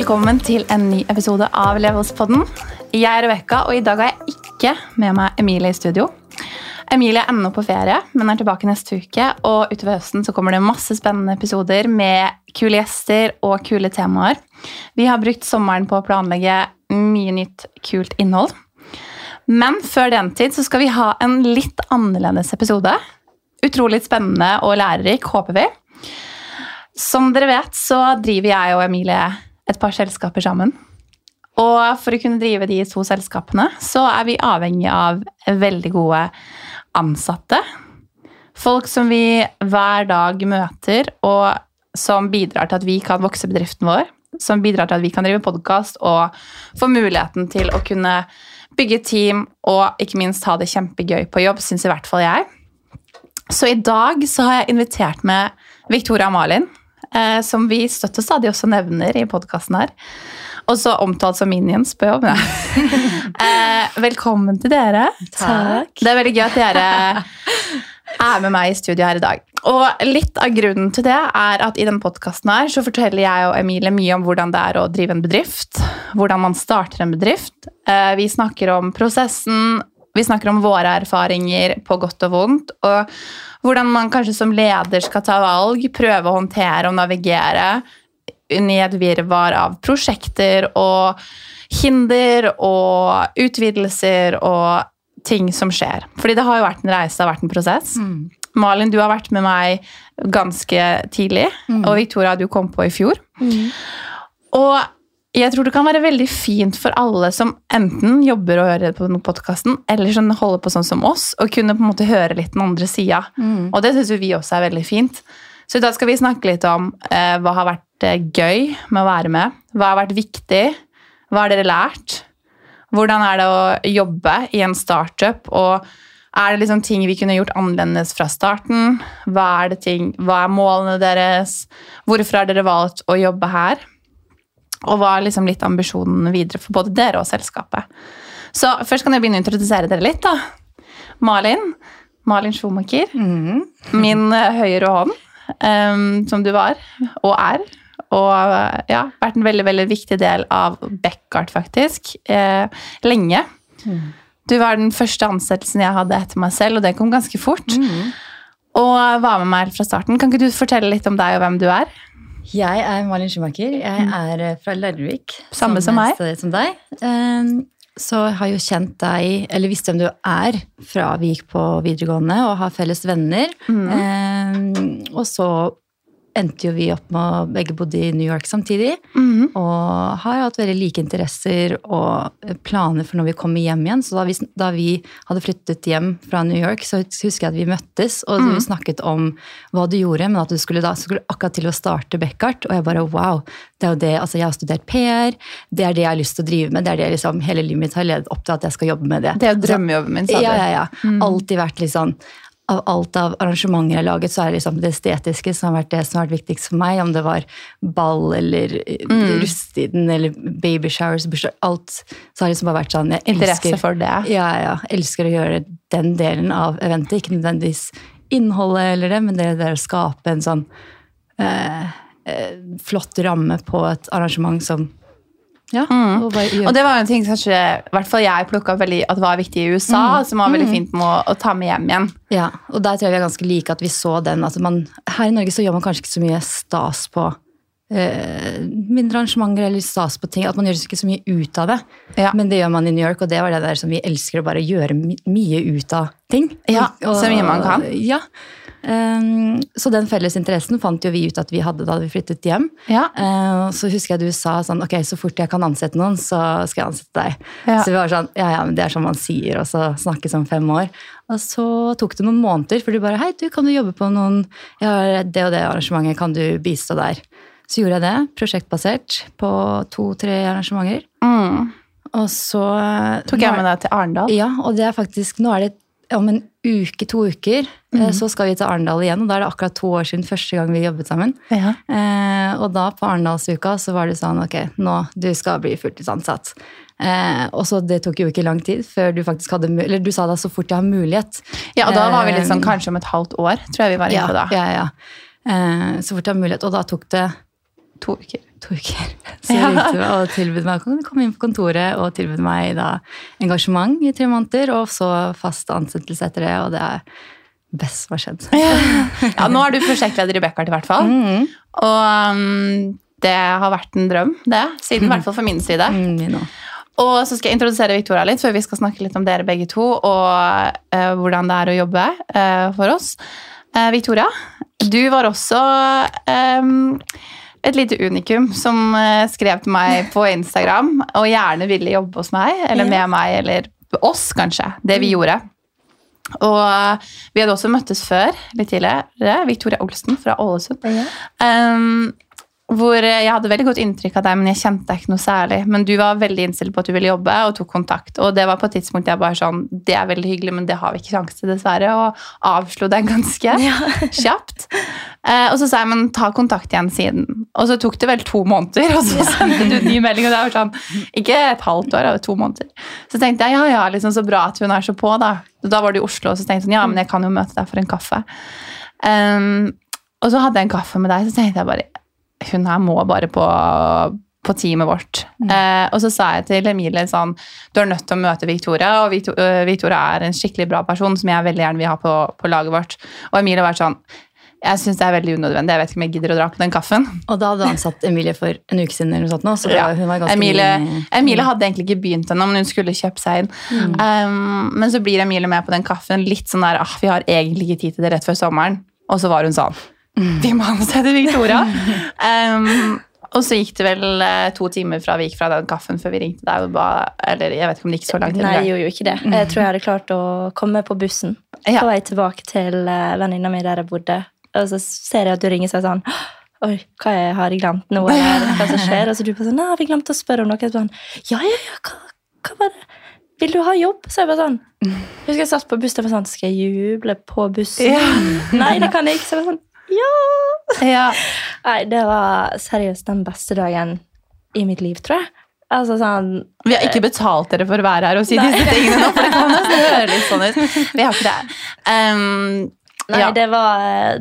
velkommen til en ny episode av Levelspodden. Jeg er Rebekka, og i dag har jeg ikke med meg Emilie i studio. Emilie er ennå på ferie, men er tilbake neste uke. Og utover høsten så kommer det masse spennende episoder med kule gjester og kule temaer. Vi har brukt sommeren på å planlegge mye nytt, kult innhold. Men før den tid så skal vi ha en litt annerledes episode. Utrolig spennende og lærerik, håper vi. Som dere vet, så driver jeg og Emilie et par selskaper sammen. Og for å kunne drive de to selskapene, så er vi avhengig av veldig gode ansatte. Folk som vi hver dag møter, og som bidrar til at vi kan vokse bedriften vår. Som bidrar til at vi kan drive podkast og få muligheten til å kunne bygge team og ikke minst ha det kjempegøy på jobb, syns i hvert fall jeg. Så i dag så har jeg invitert med Victoria Malin, eh, som vi støtt og stadig også nevner i podkasten her. Også omtalt som minions på jobb. Eh, velkommen til dere. Takk. Det er veldig gøy at dere er med meg i studio her i dag. Og litt av grunnen til det er at i denne podkasten her så forteller jeg og Emilie mye om hvordan det er å drive en bedrift. Hvordan man starter en bedrift. Eh, Vi snakker om prosessen, vi snakker om våre erfaringer på godt og vondt. Og hvordan man kanskje som leder skal ta valg, prøve å håndtere og navigere i et virvar av prosjekter og hinder og utvidelser og ting som skjer. Fordi det har jo vært en reise, det har vært en prosess. Malin, du har vært med meg ganske tidlig, og Victoria, du kom på i fjor. Og jeg tror det kan være veldig fint for alle som enten jobber og hører på podkasten, eller som holder på sånn som oss, å kunne på en måte høre litt den andre sida. Og det syns vi også er veldig fint. Så i dag skal vi snakke litt om eh, hva har vært eh, gøy med å være med. Hva har vært viktig? Hva har dere lært? Hvordan er det å jobbe i en startup? Og er det liksom ting vi kunne gjort annerledes fra starten? Hva er, det ting, hva er målene deres? Hvorfor har dere valgt å jobbe her? Og hva er liksom litt ambisjonen videre for både dere og selskapet? Så først kan jeg begynne å introdusere dere litt. da. Malin. Malin Schumacher. Min eh, høyre hånd, um, som du var og er. Og eh, ja, vært en veldig veldig viktig del av Beckart, faktisk. Eh, lenge. Du var den første ansettelsen jeg hadde etter meg selv, og det kom ganske fort. Og var med meg fra starten. Kan ikke du fortelle litt om deg og hvem du er? Jeg er Malin Schumacher. Jeg er eh, fra Larvik. Samme som meg. som deg. Eh, Så jeg har jo kjent deg, eller visst hvem du er, fra vi gikk på videregående og har felles venner. Mm. Og så endte jo vi opp med å begge bodde i New York samtidig. Og har hatt veldig like interesser og planer for når vi kommer hjem igjen. Så da vi, da vi hadde flyttet hjem fra New York, så husker jeg at vi møttes, og vi snakket om hva du gjorde, men at du skulle da skulle akkurat til å starte Beckart. Og jeg bare wow, det er jo det, altså jeg har studert PR, det er det jeg har lyst til å drive med, det er det liksom hele livet mitt har ledet opp til at jeg skal jobbe med det. Det er jo drømmejobben min, sa du. Ja, ja, ja. Alltid vært litt sånn av alt av arrangementer jeg har laget, så er det liksom det estetiske som har vært det som har vært viktigst for meg. Om det var ball eller mm. rusttiden eller babyshowers, bursdag, alt. Så har det liksom bare vært sånn jeg Interesse elsker, for det. ja, ja, elsker å gjøre den delen av eventet. Ikke nødvendigvis innholdet eller det, men det der å skape en sånn eh, eh, flott ramme på et arrangement som Ja. Og bare gjøre Og det var en ting kanskje, i hvert fall jeg plukka veldig at var viktig i USA, som var veldig fint med å, å ta med hjem igjen. Ja, og der tror jeg vi er ganske like at vi så den. at man, Her i Norge så gjør man kanskje ikke så mye stas på eh, mindre arrangementer eller stas på ting. At man gjør ikke så mye ut av det. Ja. Men det gjør man i New York, og det var det der som vi elsker å bare gjøre my mye ut av ting. Ja, Og- så mye man kan. Ja. Um, så den felles interessen fant jo vi ut at vi hadde da vi flyttet hjem. Ja. Eh, så husker jeg du sa sånn ok, så fort jeg kan ansette noen, så skal jeg ansette deg. Ja. Så vi var sånn, ja ja, men det er sånn man sier, og så snakkes om fem år. Og så tok det noen måneder, for du bare hei, du kan du jobbe på noen ja, det og det arrangementet, kan du bistå der? Så gjorde jeg det, prosjektbasert, på to-tre arrangementer. Mm. Og så Tok jeg med deg til Arendal? ja, og det er faktisk Nå er det om en uke, to uker, mm. så skal vi til Arendal igjen. Og da er det akkurat to år siden første gang vi jobbet sammen. Ja. Eh, og da på Arendalsuka så var det sånn ok, nå du skal bli fulltidsansatt. Eh, og så det tok jo ikke lang tid før du faktisk hadde Eller du sa da så fort jeg har mulighet. ja, og da var vi litt sånn Eh, kanskje om et halvt år, tror jeg vi var inne på da. ja, ja. Eh, så fort jeg har mulighet. Og da tok det To uker. To uker. Så jeg ringte ja. og tilbød meg å komme inn på kontoret og tilbød meg da engasjement i tre måneder, og så fast ansettelse etter det, og det er best som har skjedd. Ja, nå er du prosjektleder i Beckart i hvert fall. Mm. Og um, det har vært en drøm, det. Siden i hvert fall for min side. Mm. Og så skal jeg introdusere Victoria litt, før vi skal snakke litt om dere begge to, og uh, hvordan det er å jobbe uh, for oss. Uh, Victoria, du var også em, et lite unikum som eh, skrev til meg på Instagram og gjerne ville jobbe hos meg, eller med meg, eller oss, kanskje. Det vi gjorde. Og eh, vi hadde også møttes før, litt tidligere. Victoria Olsen fra Ålesund. Um, hvor jeg hadde veldig godt inntrykk av deg, men jeg kjente deg ikke noe særlig. Men du var veldig innstilt på at du ville jobbe, og tok kontakt. Og det var på et tidspunkt jeg bare sånn Det er veldig hyggelig, men det har vi ikke sjanse til, dessverre. Og avslo deg ganske kjapt. Eh, og så sa jeg, men ta kontakt igjen siden. Og så tok det vel to måneder, og så sendte du en ny melding. Og det var sånn Ikke et halvt år, det var to måneder. Så tenkte jeg ja, ja, liksom så bra at hun er så på, da. Og da var du i Oslo, og så tenkte jeg sånn, ja, men jeg kan jo møte deg for en kaffe. Um, og så hadde jeg en kaffe med deg, så tenkte jeg bare hun her må bare på, på teamet vårt. Eh, og så sa jeg til Emilie sånn Du er nødt til å møte Victoria, og øh, Victoria er en skikkelig bra person som jeg veldig gjerne vil ha på, på laget vårt. Og Emilie var sånn Jeg syns det er veldig unødvendig. Jeg vet ikke om jeg gidder å dra på den kaffen. Og da hadde du ansatt Emilie for en uke siden, eller noe sånt nå, så Ja. hun var ganske Emilie. Emilie hadde egentlig ikke begynt ennå, men hun skulle kjøpe seg inn. Um, men så blir Emilie med på den kaffen. Litt sånn der ah, Vi har egentlig ikke tid til det rett før sommeren. Og så var hun sånn Vi må ansette Victoria. um, og så gikk det vel eh, to timer fra vi gikk fra den kaffen før vi ringte deg. Og ba, eller jeg vet ikke om det gikk så lang tid. Nei, jeg gjorde jo ikke det. Jeg tror jeg hadde klart å komme på bussen på vei tilbake til uh, venninna mi der jeg bodde. Og så ser jeg at du ringer seg sånn Oi, hva jeg har jeg glemt nå? Eller hva som skjer? Og så du bare sånn Nei, vi glemte å spørre om noe. Jeg Sånn, ja, ja, ja, hva, hva var det? Vil du ha jobb? Så jeg bare sånn Jeg husker jeg satt på bussen og var sånn Skal jeg juble på bussen? Ja. Nei, det kan jeg ikke. Så jeg var sånn Ja! Ja. Nei, det var seriøst den beste dagen i mitt liv, tror jeg. Altså sånn Vi har ikke betalt dere for å være her og si Nei. disse tingene nå, for det kan nesten høres litt sånn ut. Vi har ikke det. Um, Nei, ja. det var,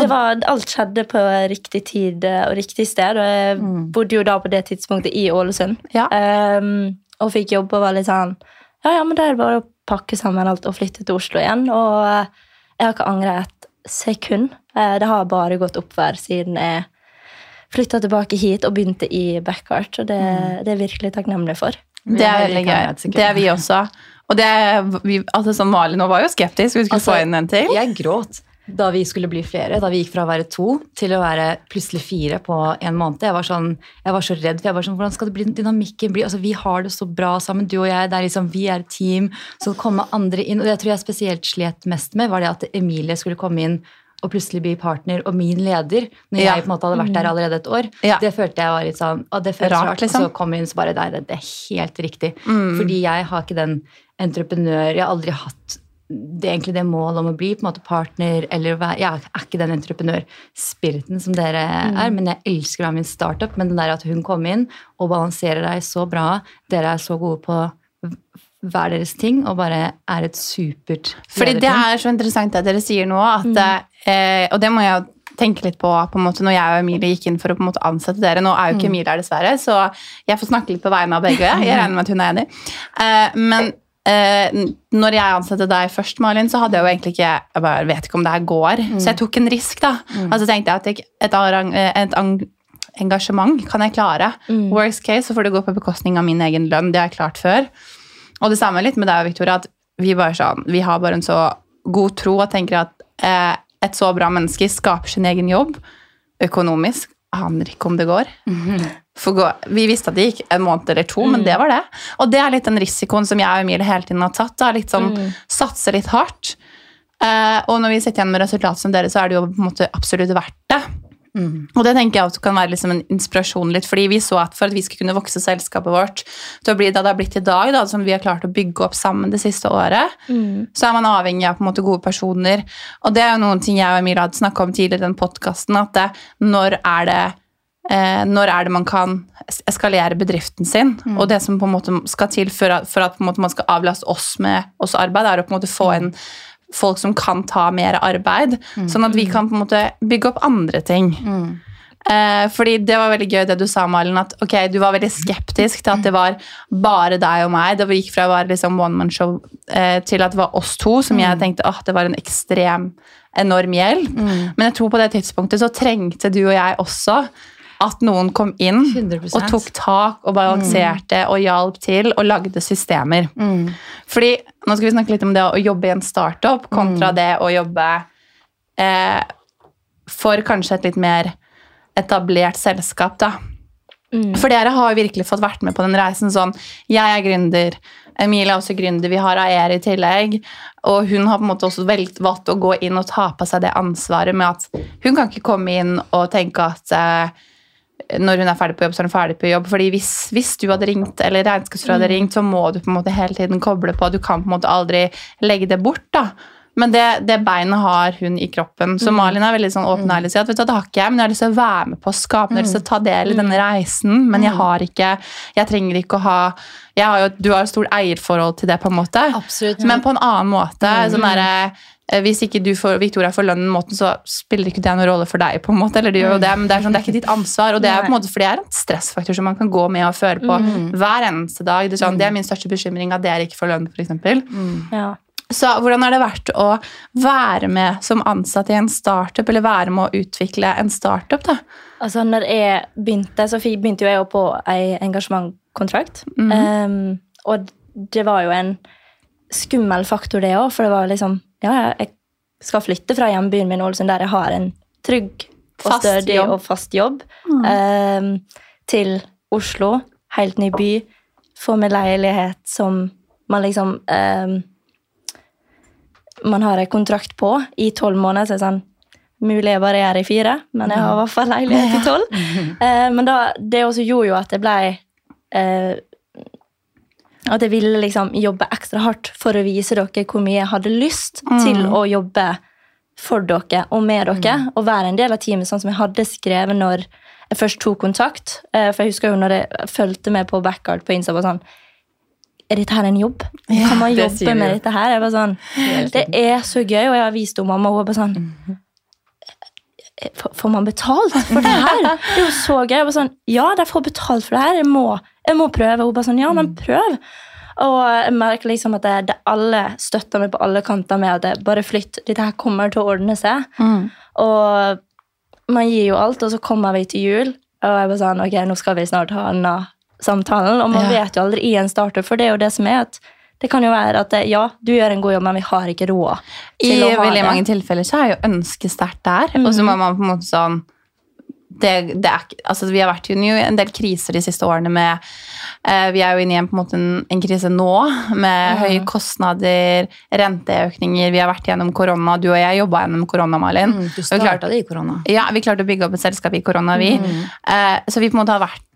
det var Alt skjedde på riktig tid og riktig sted. Og jeg Mm. bodde jo da på det tidspunktet i Ålesund. Ja. Um, og fikk jobb og var litt sånn Ja, ja, men da er det bare å pakke sammen alt og flytte til Oslo igjen. Og eh, jeg har ikke angret et sekund. Eh, Det har bare gått oppover siden jeg flytta tilbake hit og begynte i Backart. Og det, Mm. det er jeg virkelig takknemlig for. Det er veldig gøy. Det er vi også. Og det vi, altså sånn Malin var jo skeptisk. Vi skulle Altså, få inn en til. Jeg gråt da vi skulle bli flere. Da vi gikk fra å være to til å være plutselig fire på en måned. Jeg var, sånn, jeg var så redd, for jeg var sånn, hvordan skal det bli dynamikken bli? Altså, vi har det så bra sammen, du og jeg. Det er liksom, vi er et team. Så komme andre inn. Og det jeg tror jeg spesielt slet mest med, var det at Emilie skulle komme inn og plutselig bli partner og min leder, når Ja. jeg på en måte hadde vært der allerede et år. Ja. Det følte jeg var litt sånn, og det føltes Rart, rart. liksom. Og så kom hun så bare, nei, det, det er helt riktig. Mm. Fordi jeg har ikke den entreprenør, jeg har aldri hatt det er egentlig det målet om å bli på en måte partner eller være, Jeg er ikke den entreprenørspiriten som dere er, men jeg elsker å ha min startup. Men den der at hun kom inn og balanserer deg så bra, dere er så gode på hver deres ting og bare er et supert Fordi det er så interessant det dere sier nå, at, eh, og det må jeg jo tenke litt på, på en måte, når jeg og Emilie gikk inn for å på en måte ansette dere. Nå er jo ikke Emilie her, dessverre, så jeg får snakke litt på vegne av begge. Jeg regner med at hun er enig. Eh, men eh, når jeg ansatte deg først, Malin, så hadde jeg jo egentlig ikke Jeg bare vet ikke om det her går. Så jeg tok en risk, da. Og så tenkte jeg at jeg, et, arrang- eh, et ang- engasjement kan jeg klare. Worst case så får det gå på bekostning av min egen lønn. Det har jeg klart før. Og det samme litt med deg, Victoria, at vi, bare sånn, vi har bare en så god tro og tenker at eh, et så bra menneske skaper sin egen jobb økonomisk. Aner ikke om det går. Mm gå, vi visste at det gikk en måned eller to, men det var det. Og det er litt den risikoen som jeg og Emilie hele tiden har tatt. Da. Litt sånn, Satse litt hardt. Eh, og når vi sitter igjen med resultat som dere, så er det jo på en måte absolutt verdt det. Og det tenker jeg også kan være liksom en inspirasjon litt, fordi vi så at for at vi skulle kunne vokse selskapet vårt til å bli det det har blitt i dag, da, som vi har klart å bygge opp sammen det siste året, så er man avhengig av på en måte gode personer. Og det er jo noen ting jeg og Emil hadde snakka om tidligere i den podkasten, at det, når er det eh, når er det man kan eskalere bedriften sin? Og det som på en måte skal til for at, for at man skal avlaste oss med også arbeid, er å på en måte få inn folk som kan ta mer arbeid, sånn at vi kan på en måte bygge opp andre ting. Eh, fordi det var veldig gøy det du sa, Malin, at ok, du var veldig skeptisk til at det var bare deg og meg. Det gikk fra å være liksom one man show eh, til at det var oss to, som jeg tenkte åh, det var en ekstrem, enorm hjelp. Men jeg tror på det tidspunktet så trengte du og jeg også at noen kom inn 100%. og tok tak og balanserte og hjalp til og lagde systemer. Fordi, nå skal vi snakke litt om det å jobbe i en startup kontra det å jobbe eh, for kanskje et litt mer etablert selskap, da. For dere har jo virkelig fått vært med på den reisen sånn Jeg er gründer, Emilie er også gründer, vi har Aer i tillegg. Og hun har på en måte også valgt, valgt å gå inn og ta på seg det ansvaret med at hun kan ikke komme inn og tenke at eh, når hun er ferdig på jobb, så er hun ferdig på jobb. Fordi hvis, hvis du hadde ringt, eller regnskapsfører hadde ringt, så må du på en måte hele tiden koble på. Du kan på en måte aldri legge det bort. da. Men det, det beinet har hun i kroppen. Så Malin er veldig sånn åpen og ærlig og sier at vet du, det har ikke jeg, men jeg har lyst til å være med på å skape, jeg har lyst til å ta del i denne reisen, men jeg har ikke Jeg trenger ikke å ha jeg har jo, Du har jo stort eierforhold til det, på en måte. Absolutt. Men på en annen måte. sånn eh, hvis ikke du får, Victoria får lønnen måten, så spiller ikke det noen rolle for deg. på en måte, eller du gjør jo det, men det er, sånn, det er ikke ditt ansvar. og Det er på en måte, for det er en stressfaktor som man kan gå med og føle på hver eneste dag. Det er, sånn, det er min største bekymring at dere ikke får lønn, f.eks. Ja. Så hvordan har det vært å være med som ansatt i en startup, eller være med å utvikle en startup? da? Altså, når jeg begynte, så begynte jo jeg jo på en engasjementkontrakt. Em, og det var jo en skummel faktor, det òg, for det var liksom Ja, jeg skal flytte fra hjembyen min Ålesund, der jeg har en trygg og stødig og fast jobb, em, til Oslo, helt ny by, få meg leilighet som man liksom eh, Man har en kontrakt på i tolv måneder, så er det sånn Mulig jeg bare er her i fire, men jeg har i hvert fall leilighet i tolv. Eh, men da, det også gjorde jo at jeg ble eh, At jeg ville liksom jobbe ekstra hardt for å vise dere hvor mye jeg hadde lyst til å jobbe for dere og med dere. Og være en del av teamet, sånn som jeg hadde skrevet når jeg først tok kontakt. Eh, for jeg husker jo når jeg fulgte med på Backyard på Insta, sånn Er dette her en jobb? Kan man jobbe du med dette her? Sånn, det er så gøy, og jeg har vist henne mamma, og hun bare sånn Får får man betalt for det her? Det er jo så gøy. Jeg var sånn, ja, de får betalt for det her. Jeg må, jeg må prøve. Hun bare sånn, ja, men prøv. Og jeg merker liksom at det, det alle støtter meg på alle kanter med at det, bare flytt. Dette her kommer til å ordne seg. Og man gir jo alt, og så kommer vi til jul, og jeg bare sånn, ok, nå skal vi snart ha denne samtalen. Og man Ja. vet jo aldri i en starter, for det er jo det som er at det kan jo være at ja, du gjør en god jobb, men vi har ikke råd I til ha veldig det. mange tilfeller så er jo ønsket sterkt der. Og så må man på en måte sånn det, det er, altså Vi har vært i en del kriser de siste årene med eh, Vi er jo inne i en, på en, måte en, krise nå med høye kostnader, renteøkninger. Vi har vært gjennom korona. Du og jeg jobba gjennom korona, Malin. Mm, Du starta det i korona. Ja, vi klarte å bygge opp et selskap i korona, vi. Eh, så vi på en måte har vært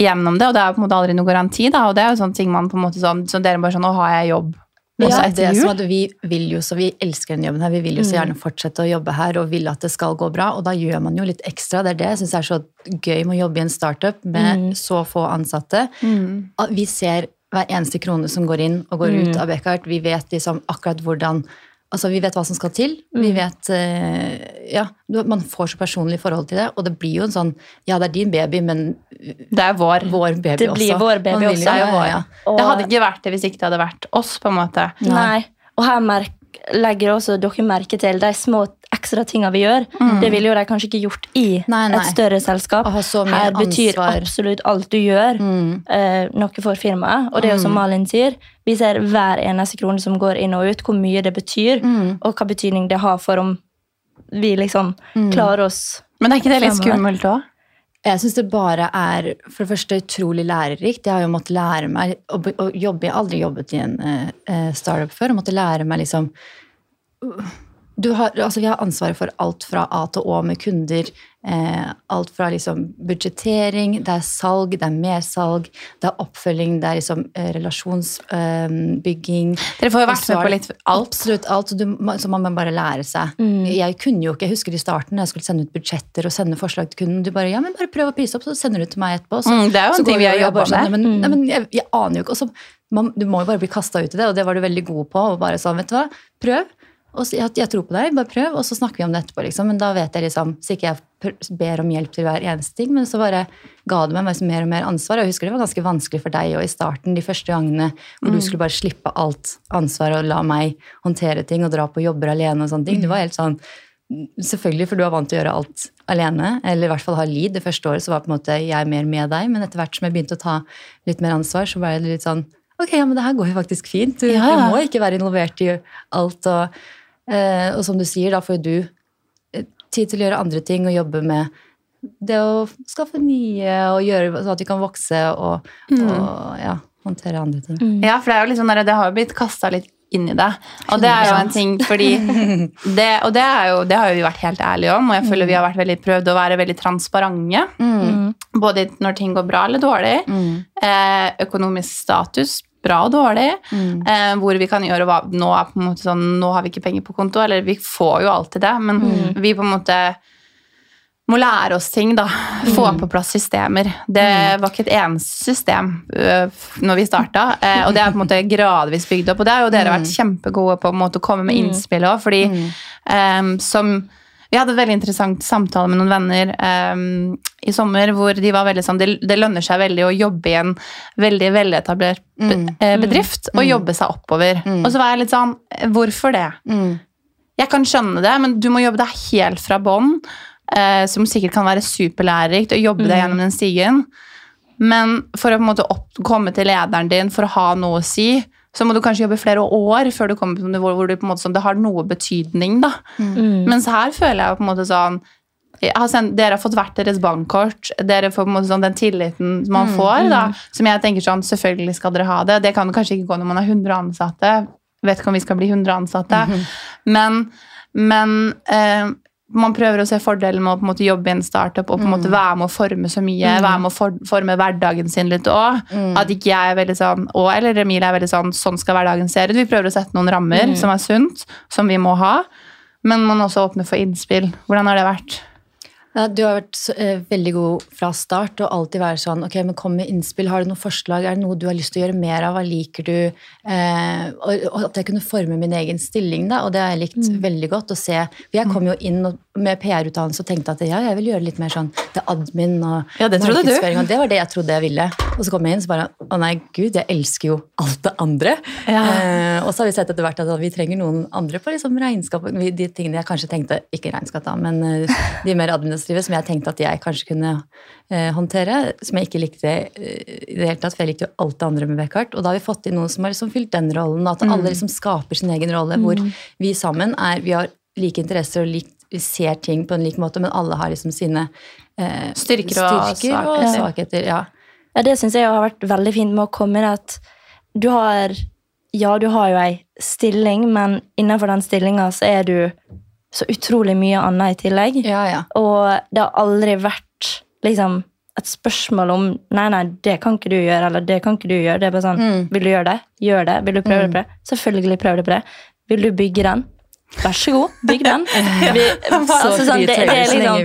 gjennom det, og det er på en måte aldri noe garanti. da, og det er jo sånne ting man på en måte sånn, så dere bare sånn, nå har jeg jobb Ja, også det etter er som jul. at vi vil jo så vi elsker den jobben her. Vi vil jo så gjerne fortsette å jobbe her og vil at det skal gå bra. Og da gjør man jo litt ekstra. Det er det jeg syns er så gøy med å jobbe i en startup med så få ansatte. At Vi ser hver eneste krone som går inn og går ut av Beckhart. Vi vet liksom akkurat hvordan Altså, Vi vet hva som skal til. Vi vet eh, Ja, man får så personlig forhold til det. Og det blir jo en sånn Ja, det er din baby, men Det er vår. vår baby Det også. blir vår baby også. jo- Det vår, ja. Og- Det hadde ikke vært det hvis ikke det hadde vært oss, på en måte. Nei. Og her merk, legger også dere merke til de små ekstra tingene vi gjør. Det ville jo de kanskje ikke gjort i Nei, nei. et større selskap. Her betyr ansvar. absolutt alt du gjør, eh, noe for firmaet. Og det er jo som Malin sier, vi ser hver eneste krone som går inn og ut, hvor mye det betyr, og hva betydning det har for om vi liksom klarer oss Men er ikke det litt skummelt òg? Jeg syns det bare er for det første utrolig lærerikt. Jeg har jo måttet lære meg å, jobbe Jeg har aldri jobbet i en eh, startup før. Og måtte lære meg liksom har, altså Vi har ansvaret for alt fra A til Å med kunder. Eh, alt fra liksom budsjettering, det er salg, det er mersalg, det er oppfølging, det er liksom eh, relasjonsbygging. Dere får jo vært med på litt alt. Absolutt alt, du, så man må bare lære seg. Jeg kunne jo ikke, jeg husker i starten da jeg skulle sende ut budsjetter og sende forslag til kunden, du bare ja, men bare prøv å prise opp, så sender du til meg etterpå. Så, Mm, det er jo en ting vi har jobba med. Men, sånn, nei, men jeg, jeg aner jo ikke. Og så, man, du må jo bare bli kasta ut i det, og det var du veldig god på. Og bare sånn, vet du hva, prøv. Og så, jeg, jeg tror på deg, bare prøv, og så snakker vi om det etterpå. liksom, Men da vet jeg liksom, så ikke jeg ber om hjelp til hver eneste ting, men så bare ga det meg mer og mer ansvar. Og jeg husker det var ganske vanskelig for deg og i starten, de første gangene hvor du skulle bare slippe alt ansvar og la meg håndtere ting og dra på jobber alene og sånne ting. Du var helt sånn Selvfølgelig, for du er vant til å gjøre alt alene, eller i hvert fall ha lead. Det første året så var på en måte jeg mer med deg, men etter hvert som jeg begynte å ta litt mer ansvar, så ble det litt sånn Ok, ja, men det her går jo faktisk fint. Du, Ja. du må ikke være involvert i alt. Og, eh, og som du sier, da får jo du tid til å gjøre andre ting og jobbe med det å skaffe nye og gjøre sånn at vi kan vokse og, og ja, håndtere andre ting. Ja, for det er jo sånn det har jo blitt kasta litt inn i det. Og det er jo en ting fordi det, Og det, er jo, det har jo vi vært helt ærlige om, og jeg føler vi har vært veldig prøvd å være veldig transparente. Mm. Både når ting går bra eller dårlig. Eh, økonomisk status, bra og dårlig. Eh, hvor vi kan gjøre hva nå, er på en måte sånn, nå har vi ikke penger på konto, eller vi får jo alltid det, men vi på en måte må lære oss ting, da. Få på plass systemer. Det var ikke et eneste system uh, når vi starta, uh, og det er på en måte gradvis bygd opp. Og det har jo dere vært kjempegode på, måte, å komme med innspill òg, fordi um, som vi hadde et veldig interessant samtale med noen venner um, i sommer hvor de var veldig sånn det, det lønner seg veldig å jobbe i en veldig veletablert be, mm. bedrift og jobbe seg oppover. Og så var jeg litt sånn Hvorfor det? Jeg kan skjønne det, men du må jobbe deg helt fra bånn, uh, som sikkert kan være superlærerikt, å jobbe deg gjennom den stigen. Men for å på en måte opp, komme til lederen din for å ha noe å si, så må du kanskje jobbe flere år før du kommer på et nivå hvor du på en måte sånn, det har noe betydning. da. Mens her føler jeg på en måte sånn har sendt, Dere har fått hvert deres bankkort. Dere får på en måte sånn den tilliten man får. da, Som jeg tenker sånn, selvfølgelig skal dere ha det. Det kan kanskje ikke gå når man har 100 ansatte. Vet ikke om vi skal bli 100 ansatte. Men, men eh, man prøver å se fordelen med å på en måte jobbe i en startup og på en måte være med å forme så mye. Være med å for, forme hverdagen sin litt òg. At ikke jeg er veldig sånn og, Eller Emilie er veldig sånn sånn skal hverdagen se ut. Vi prøver å sette noen rammer som er sunt, som vi må ha. Men man også åpner for innspill. Hvordan har det vært? Ja, du har vært så, eh, veldig god fra start og alltid være sånn ok, men kom med innspill. Har du noen forslag? Er det noe du har lyst til å gjøre mer av? Hva liker du? Eh, og, og at jeg kunne forme min egen stilling, da, og det har jeg likt Mm. veldig godt å se. For jeg kom jo inn med PR-utdannelse og tenkte at ja, jeg vil gjøre litt mer sånn det admin og Ja, det markedsføring, Og det var det jeg trodde jeg ville. Og så kom jeg inn så bare å nei, gud, jeg elsker jo alt det andre. Ja. Eh, og så har vi sett etter hvert at vi trenger noen andre på liksom regnskap. De tingene jeg kanskje tenkte, ikke regnskap da, men eh, de mer administrative som jeg tenkte at jeg kanskje kunne eh, håndtere, som jeg ikke likte eh, i det hele tatt, for jeg likte jo alt det andre med Beckhart. Og da har vi fått inn noen som har liksom fylt den rollen, at Mm. alle liksom skaper sin egen rolle, hvor vi sammen er, vi har like interesser og likt vi ser ting på en lik måte, men alle har liksom sine eh, Styrker og styrker og svakheter. Ja. Ja, det syns jeg har vært veldig fint med å komme inn at du har Ja, du har jo ei stilling, men innenfor den stillinga så er du så utrolig mye annet i tillegg. ja, ja. Og det har aldri vært liksom et spørsmål om Nei, nei, det kan ikke du gjøre, eller det kan ikke du gjøre. Det er bare sånn Mm. Vil du gjøre det? Gjør det. Vil du prøve det på det? Selvfølgelig prøv det på det. Vil du bygge den? Vær så god, bygg den. Vi, altså, sånn, det, det er liksom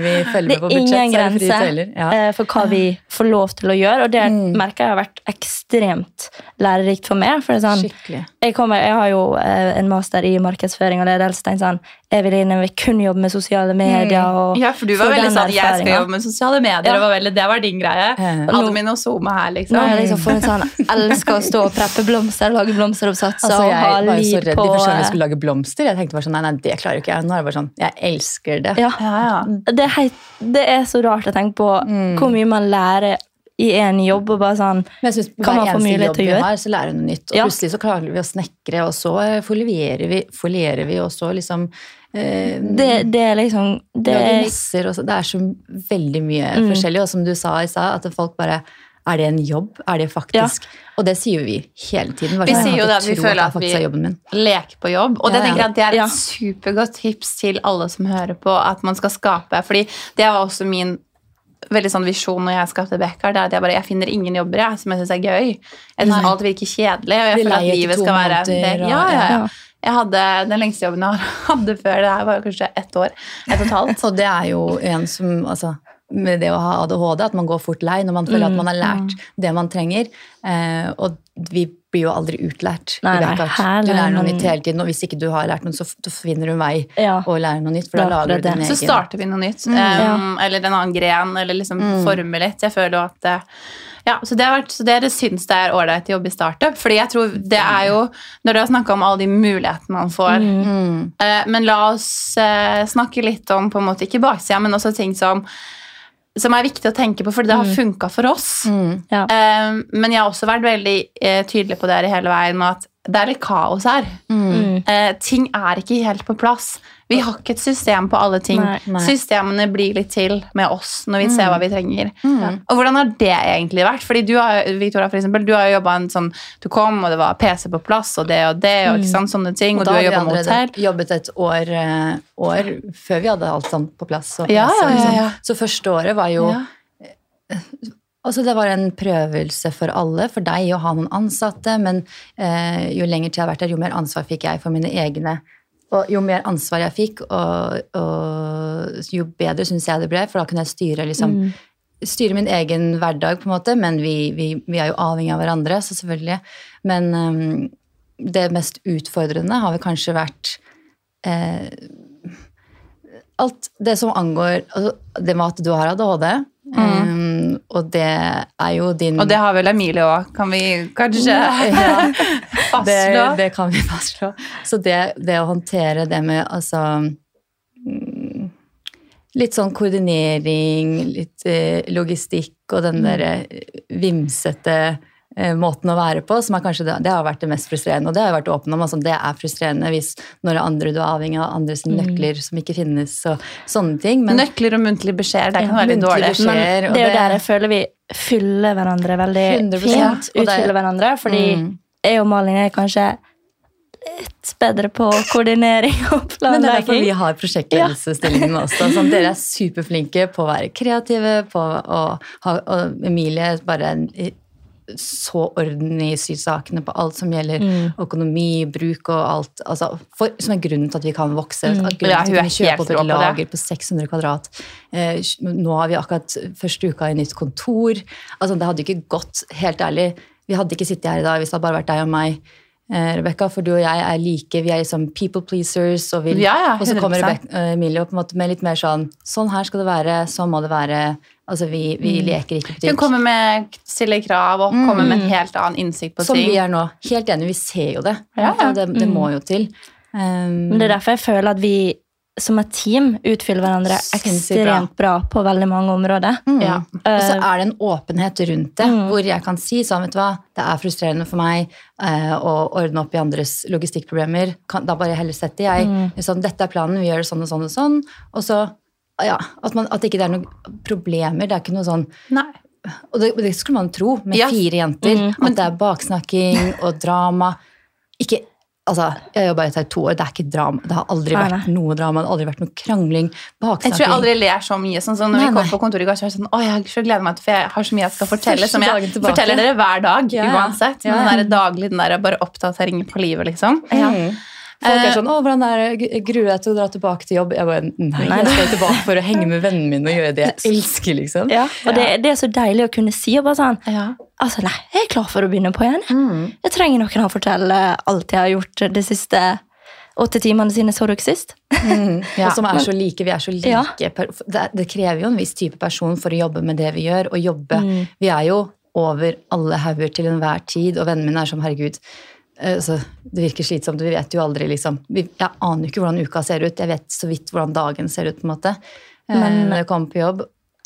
det er ingen så grense. Ja. eh, for hva vi får lov til å gjøre, og det Mm. merker jeg har vært ekstremt lærerikt for meg. For sånn, jeg, kommer, jeg har jo eh, en master i markedsføring og ledelse. tenkte sånn, Jeg vil jeg kun jobbe med sosiale medier. Og Mm. Ja, for du var veldig sånn jeg skal jobbe med sosiale medier. Ja. Det var veldig, det var din greie. Eh. Admin og Zoom her, liksom. Nå har jeg liksom funnet sånn, elsker å stå og preppe blomster, lage blomsteroppsatser Altså, og jeg ha var jo så liv redd på de første gang vi skulle lage blomster. Jeg tenkte bare sånn, nei, nei, det klarer jo ikke jeg. Nå er det bare sånn, jeg elsker det. ja, Ja, ja. det, er helt, det er så rart å tenke på Mm. hvor mye man lærer i en jobb. og bare sånn, Men jeg synes Kan man få mulighet jobb til å gjøre? har, så lærer vi noe nytt. Og Ja. plutselig så klarer vi å snekre, og så eh, folierer vi, folierer vi og så liksom eh, det, det er liksom det lager er, så, det er så veldig mye Mm. forskjellig. Og som du sa i stad, at folk bare Er det en jobb? Er det faktisk Og det sier vi hele tiden. Vi sier jo det vi føler at vi- faktisk er jobben min. Lek på jobb. Og Ja, det tenker jeg at det er et Ja. supergodt tips til alle som hører på, at man skal skape. Fordi det var også min veldig sånn visjon når jeg skapte Bekkar. Det er at jeg bare jeg finner ingen jobber jeg, som jeg syns er gøy. Jeg syns alt virker kjedelig. Og jeg føler at livet skal være måneder, ja, ja, ja. Ja. Jeg hadde Den lengste jobben jeg hadde før det her, var kanskje ett år. Et og et halvt. Og det er jo en som altså, Med det å ha ADHD, at man går fort lei når man føler at man har lært det man trenger. Eh, og vi blir jo aldri utlært. Nei, nei, du lærer lærer noe nytt hele tiden, og hvis ikke du har lært noe, så finner du vei Ja. å lære noe nytt, for da er lager du din egen. Så starter vi noe nytt. um, Eller en annen gren, eller liksom former litt. Jeg føler jo at det, ja, så, det har vært, så dere syns det er ålreit å jobbe i startup? Fordi jeg tror det er jo Når dere har snakka om alle de mulighetene man får Mm. eh, Men la oss uh, snakke litt om på en måte ikke baksida, men også ting som som er viktig å tenke på, for det har funka for oss. Mm. Ja. um, men jeg har også vært veldig uh, tydelig på det her hele veien med at det er litt kaos her. Mm. Uh, ting er ikke helt på plass. Vi har ikke et system på alle ting. Nei. Nei. Systemene blir litt til med oss når vi ser hva vi trenger. Mm. Og hvordan har det egentlig vært? Fordi du har, Victoria, for eksempel, du har jobba en sånn Du kom, og det var PC på plass, og det og det, og ikke sant, sånne ting, og, da du har jobba med hotell. jobbet et år, eh, år før vi hadde alt sånt på plass. Og Ja, så, ja, ja, liksom. ja. så første året var jo Ja. Altså Det var en prøvelse for alle, for deg å ha noen ansatte, men eh, jo lenger tid jeg har vært der, jo mer ansvar fikk jeg for mine egne. Og jo mer ansvar jeg fikk, og, og jo bedre syns jeg det ble, for da kunne jeg styre liksom, styre min egen hverdag, på en måte, men vi, vi, vi er jo avhengig av hverandre, så selvfølgelig. Men um, det mest utfordrende har vel kanskje vært eh, alt det som angår altså, Det med at du har ADHD, eh, og det er jo din Og det har vel Emilie òg, kan vi kanskje Ja. fastslå? Det, det kan vi fastslå. Så det, det å håndtere det med altså mm, Litt sånn koordinering, litt eh, logistikk og den Mm. derre vimsete eh, måten å være på, som er kanskje det, det har vært det mest frustrerende. Og det har jeg vært åpen om. Altså, det er frustrerende hvis når det er andre du er avhengig av andres nøkler som ikke finnes, og sånne ting. Men Nøkler og muntlige beskjeder, det kan være litt dårlig. beskjeder. Men, det er jo der jeg føler vi fyller hverandre veldig 100%, fint. Utfyller hverandre, fordi Mm. jeg og Malin er kanskje litt bedre på koordinering og Men det er derfor vi har prosjektledelsesstillingen også. Sånn, dere er superflinke på å være kreative, på å ha Og Emilie bare en så orden i sysakene på alt som gjelder Mm. økonomi, bruk og alt. Altså, for, som er grunnen til at vi kan vokse. At grunnen til at vi kan kjøpe opp et lager på 600 kvadrat. Eh, nå har vi akkurat første uka i nytt kontor. Altså, det hadde ikke gått, helt ærlig. Vi hadde ikke sittet her i dag hvis det hadde bare vært deg og meg. Eh, Rebecca, for du og jeg er like, vi er liksom people pleasers, og, vil, Ja, ja, og så kommer Rebecca, eh, Emilie opp med litt mer sånn Sånn her skal det være, sånn må det være. Altså, vi, vi leker ikke Hun kommer med stille krav og kommer med en helt annen innsikt på Som ting. vi er nå. Helt enig, vi ser jo det. Ja, ja. Det, det må jo til. Um, Men det er derfor jeg føler at vi som et team utfyller hverandre ekstremt bra. på veldig mange områder. Mm. Ja. Og så er det en åpenhet rundt det, Mm. hvor jeg kan si sånn, vet du hva, det er frustrerende for meg uh, å ordne opp i andres logistikkproblemer. Kan, da bare heller setter jeg Mm. sånn, dette er planen, vi gjør det sånn og sånn og sånn. Og så, ja, at, man, at ikke det er noen problemer. Det er ikke noe sånn Nei. Og det, det skulle man tro med Ja. fire jenter. Mm. At det er baksnakking og drama. Ikke Altså, Jeg har jobba i to år, det er ikke drama. Det har aldri Nei, vært nei. noe drama, det har aldri vært noe krangling. Baksnakking. Jeg tror jeg aldri ler så mye. Sånn som når Nei, vi kom på kontoret i går, så var jeg sånn, å, jeg så gleder meg til, for jeg har så mye jeg skal fortelle, Første som jeg forteller dere hver dag, Ja, ja. uansett. Ja, Men ja. den der daglig, den der bare oppdateringen på livet, liksom. Mm. Folk Eh, er sånn 'Å, hvordan er det? Gruer deg til å dra tilbake til jobb?' Jeg bare Nei, jeg skal tilbake for å henge med vennene mine og gjøre det jeg elsker, liksom. Ja, og det, det er så deilig å kunne si og bare sånn Ja. Altså, nei, jeg er klar for å begynne på igjen. Mm. Jeg trenger noen å fortelle alt jeg har gjort de siste åtte timene sine, så så dere sist. Ja. Og som er så like. Vi er så like. Ja. Det, det krever jo en viss type person for å jobbe med det vi gjør. Og jobbe Mm. Vi er jo over alle hauger til enhver tid, og vennene mine er som herregud. Eh, Så det virker slitsomt. Vi vet jo aldri, liksom. Vi, jeg aner jo ikke hvordan uka ser ut. Jeg vet så vidt hvordan dagen ser ut, på en måte. eh, Men- når jeg kommer på jobb.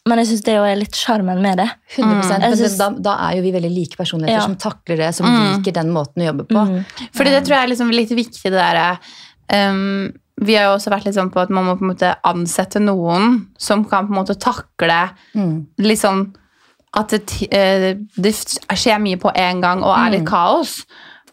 Men jeg syns det er litt sjarmen med det. 100 Jeg Men synes- da, da er jo vi veldig like personligheter Ja. som takler det, som Mm. liker den måten å jobbe på. Mm. Fordi det tror jeg er liksom litt viktig, det derre um, Vi har jo også vært litt sånn på at man må på en måte ansette noen som kan på en måte takle Mm. litt sånn at det, eh, det skjer mye på en gang og er litt kaos.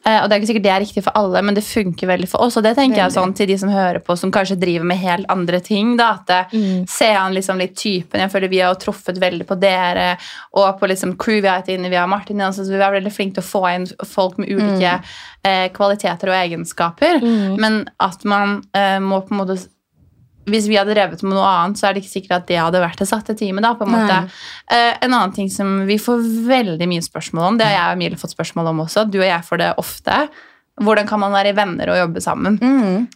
Eh, Og det er ikke sikkert det er riktig for alle, men det funker veldig for oss. Og det tenker jeg sånn til de som hører på, som kanskje driver med helt andre ting. da, at det, Mm. Se an liksom litt typen. Jeg føler Vi har truffet veldig på dere og på liksom crew vi har hatt inne. Vi har Martin Jansen, så vi er veldig flinke til å få inn folk med ulike eh, kvaliteter og egenskaper. Mm. Men at man eh, må på en måte hvis vi hadde drevet med noe annet, så er det ikke sikkert at det hadde vært det satte teamet. da, på En måte. Uh, en annen ting som vi får veldig mye spørsmål om, det har jeg og Emilie fått spørsmål om også, du og jeg får det ofte, hvordan kan man være venner og jobbe sammen? Mm.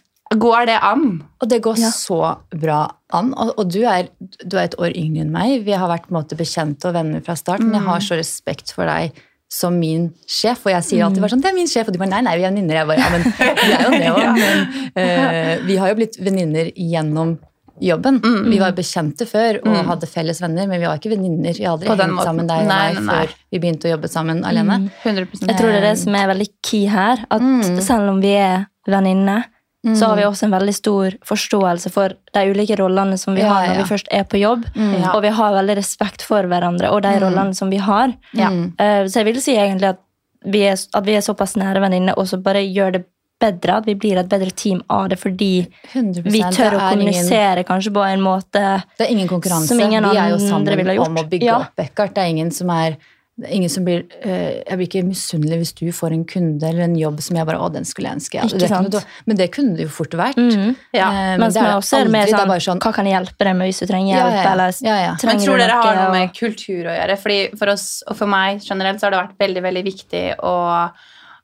Går det an? Og det går Ja. så bra an. Og, og du, er, du er et år yngre enn meg. Vi har vært på en måte bekjente og venner fra start, men jeg har så respekt for deg som min sjef. Og jeg sier alltid bare sånn, det er min sjef, og du bare nei, nei, vi er venninner. Jeg bare, ja, men vi er jo det òg. Men uh, vi har jo blitt venninner gjennom jobben. Vi var bekjente før og hadde felles venner, men vi var ikke venninner. Vi har aldri På hengt sammen deg og Nei, meg før vi begynte å jobbe sammen alene. 100 Jeg tror det er det som er veldig key her. At selv om vi er venninner, så har vi også en veldig stor forståelse for de ulike rollene som vi Ja, har når ja. vi først er på jobb. Mm. Og vi har veldig respekt for hverandre og de rollene som vi har. Eh, Så jeg vil si egentlig at vi er, at vi er såpass nære venninner og så bare gjør det bedre. At vi blir et bedre team av det fordi 100%. vi tør å er ingen- kommunisere kanskje på en måte Det er ingen konkurranse. Ingen vi er jo sammen om å bygge Ja. opp Eckhart. Det er ingen som er det ingen som blir, eh, Jeg blir ikke misunnelig hvis du får en kunde eller en jobb som jeg bare Å, den skulle jeg ønske. Ikke Det sant? noe- Men det kunne det jo fort vært. Mhm. Ja. Eh, men Mens det er med det er mer aldri. Det er sånn, bare sånn Hva kan jeg hjelpe deg med hvis du trenger hjelp? ja, ja. Eller Ja, ja. trenger Men tror dere har noe med kultur å gjøre? Fordi For oss og for meg generelt så har det vært veldig veldig viktig å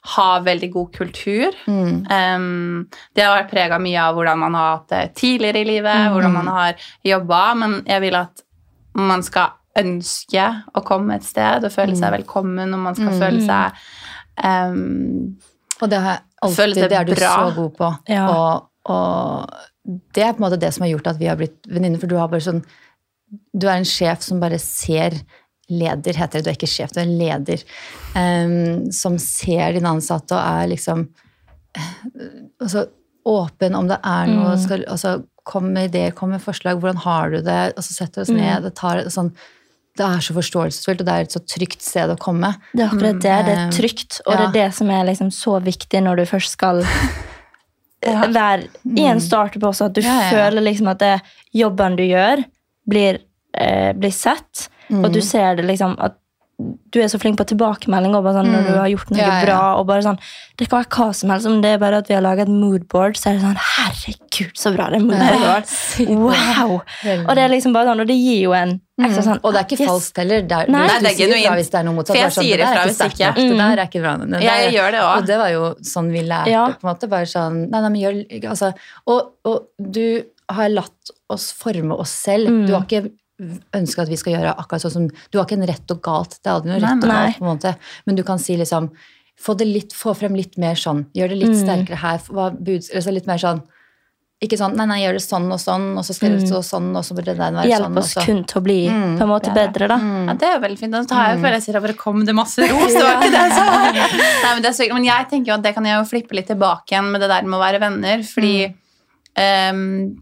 ha veldig god kultur. Mm. Um, det har vært prega mye av hvordan man har hatt det tidligere i livet, Mm. hvordan man har jobba, men jeg vil at man skal ønske å komme et sted og føle Mm. seg velkommen, og man skal føle seg um, Og det har jeg alltid, det er du bra? så god på. Ja. Og, og det er på en måte det som har gjort at vi har blitt venninner. For du har bare sånn Du er en sjef som bare ser Leder heter det, du er ikke sjef, du er leder. Um, som ser dine ansatte og er liksom eh, altså, åpen om det er noe Mm. skal, altså, Kom med ideer, kom med forslag. Hvordan har du det? Og så setter vi oss Mm. ned og tar sånn Det er så forståelsesfullt, og det er et så trygt sted å komme. Det er akkurat det. Det er Mm. trygt, og Ja. det er det som er liksom så viktig når du først skal Ja. være i en startup også, at du Ja, føler liksom at det, jobben du gjør, blir, eh, blir sett, og Mm. du ser det liksom at du er så flink på tilbakemelding og bare sånn, når Mm. du har gjort noe Ja, ja. bra. og bare sånn, Det kan være hva som helst, om det er bare at vi har laget et moodboard, så er det sånn Herregud, så bra det moodboardet var! Wow! Og det er liksom bare sånn, og det gir jo en ekstra sånn Mm. Og det er ikke yes. falskt heller. Det er, Nei. du, det er genuint. hvis det er noe motsatt. For jeg sånn, sier det er hvis sterkt ikke. Det der er ikke bra. Det Jeg der- gjør det også. Og det var jo sånn vi lærte. Ja. på en måte, bare sånn, nei, nei, men gjør, altså, og, og du har latt oss forme oss selv. Mm. Du har ikke ønska at vi skal gjøre akkurat sånn som Du har ikke en rett og galt. Det er aldri noe Nei, rett og galt. på en måte. Men du kan si liksom Få, det litt, få frem litt mer sånn. Gjør det litt Mm. sterkere her. Hva buds, altså litt mer sånn ikke sånn, nei, nei, gjør det sånn og sånn, og så skal det stå sånn, og så burde den være Hjelp sånn. oss og så- kun til å bli Mm, på en måte det er det. bedre, da. Ja, det er jo veldig fint. Da tar jeg, føler jeg sier at bare kom det masse ros. Det var ikke det sa. Nei, men, det er så, men jeg tenker jo at det kan jeg jo flippe litt tilbake igjen med det der med å være venner. Fordi ehm,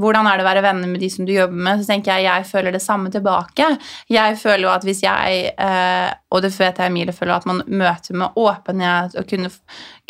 hvordan er det å være venner med de som du jobber med? Så tenker jeg jeg føler det samme tilbake. Jeg føler jo at hvis jeg, eh, og det vet jeg Emilie føler, at man møter med åpenhet og kunne,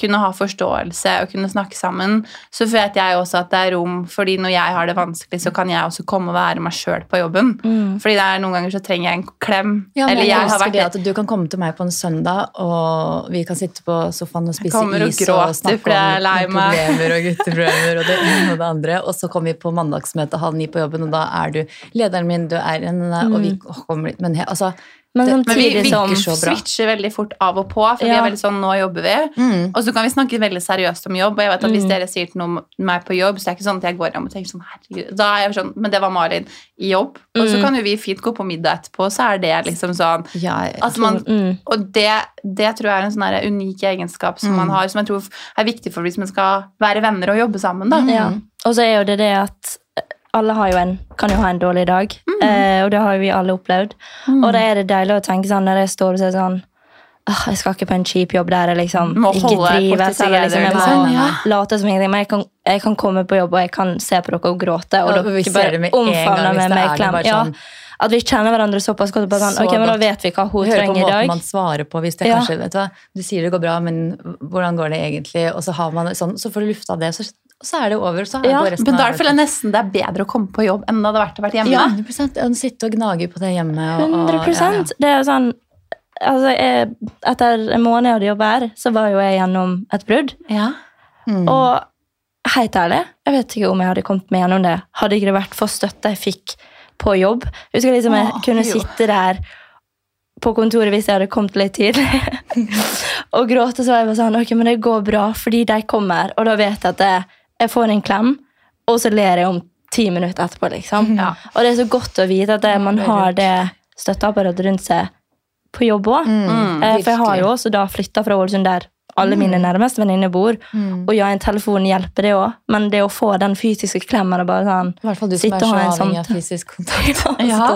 kunne ha forståelse og kunne snakke sammen, så vet jeg også at det er rom, fordi når jeg har det vanskelig, så kan jeg også komme og være meg sjøl på jobben. Mm. Fordi det er noen ganger så trenger jeg en klem. Ja, eller jeg, jeg har vært det at du kan komme til meg på en søndag, og vi kan sitte på sofaen og spise og is gråter og snakke om problemer og gutteproblemer og det ene og det andre. Og så kommer vi på mandagsmøte halv ni på jobben, og da er du lederen min, du er en og vi kommer litt Men altså Men Det- Men vi samtidig som switcher veldig fort av og på, for vi er veldig sånn, nå jobber vi. mm, Og så kan vi snakke veldig seriøst om jobb, og jeg vet at hvis Mm. dere sier til noen meg på jobb, så er det ikke sånn at jeg går hjem og tenker sånn, herregud, da er jeg sånn, men det var Malin i jobb. Og så Mm. kan jo vi fint gå på middag etterpå, så er det liksom sånn, ja, at man, mm. og det, det tror jeg er en sånn unik egenskap som man Mm. har, som jeg tror er viktig for hvis man skal være venner og jobbe sammen da. Ja. Og så er jo det det at alle har jo en, kan jo ha en dårlig dag, eh, og det har jo vi alle opplevd. Og da er det deilig å tenke sånn når jeg står og sier sånn «Åh, jeg skal ikke på en kjip jobb der jeg liksom Må ikke trives. Eller liksom, jeg må liksom. Ja. late som ingenting. Men jeg kan, jeg kan komme på jobb, og jeg kan se på dere og gråte. Og Ja, dere bare med omfavner meg med klem. Sånn. Ja, at vi kjenner hverandre såpass godt. På sånn, Så ok, men Da vet vi hva hun trenger i dag. trenger i måten man svarer på. hvis det Ja. kanskje, vet Du hva, du sier det går bra, men hvordan går det egentlig? Og så, har man sånn, så får du lufta det, så, så er det over. Så Ja, det resten Men da føler jeg nesten det er bedre å komme på jobb enn det hadde vært å være hjemme. Ja, 100% Å Sitte og gnage på det hjemme. Og, og, 100 ja, ja. Det er jo sånn altså, jeg, Etter en måned jeg hadde jobba her, så var jo jeg gjennom et brudd. Ja. Mm. Og helt ærlig, jeg vet ikke om jeg hadde kommet meg gjennom det. Hadde ikke det vært for støtta jeg fikk på jobb. Jeg husker liksom jeg Åh, kunne jo. sitte der på kontoret hvis jeg hadde kommet litt tidlig. og gråte, så var jeg bare sånn Ok, men det går bra, fordi de kommer. Og da vet jeg at jeg, jeg får en klem, og så ler jeg om ti minutter etterpå, liksom. Ja. Og det er så godt å vite at det, man har det støtteapparatet rundt seg på jobb òg. Mm, Eh, For jeg har jo også da flytta fra Ålesund der alle mine nærmeste venninner bor. Mm. Og ja, en telefon hjelper det òg, men det å få den fysiske klemmen og bare sånn I hvert fall du som er så ha en avhengig av fysisk kontakt. Ja.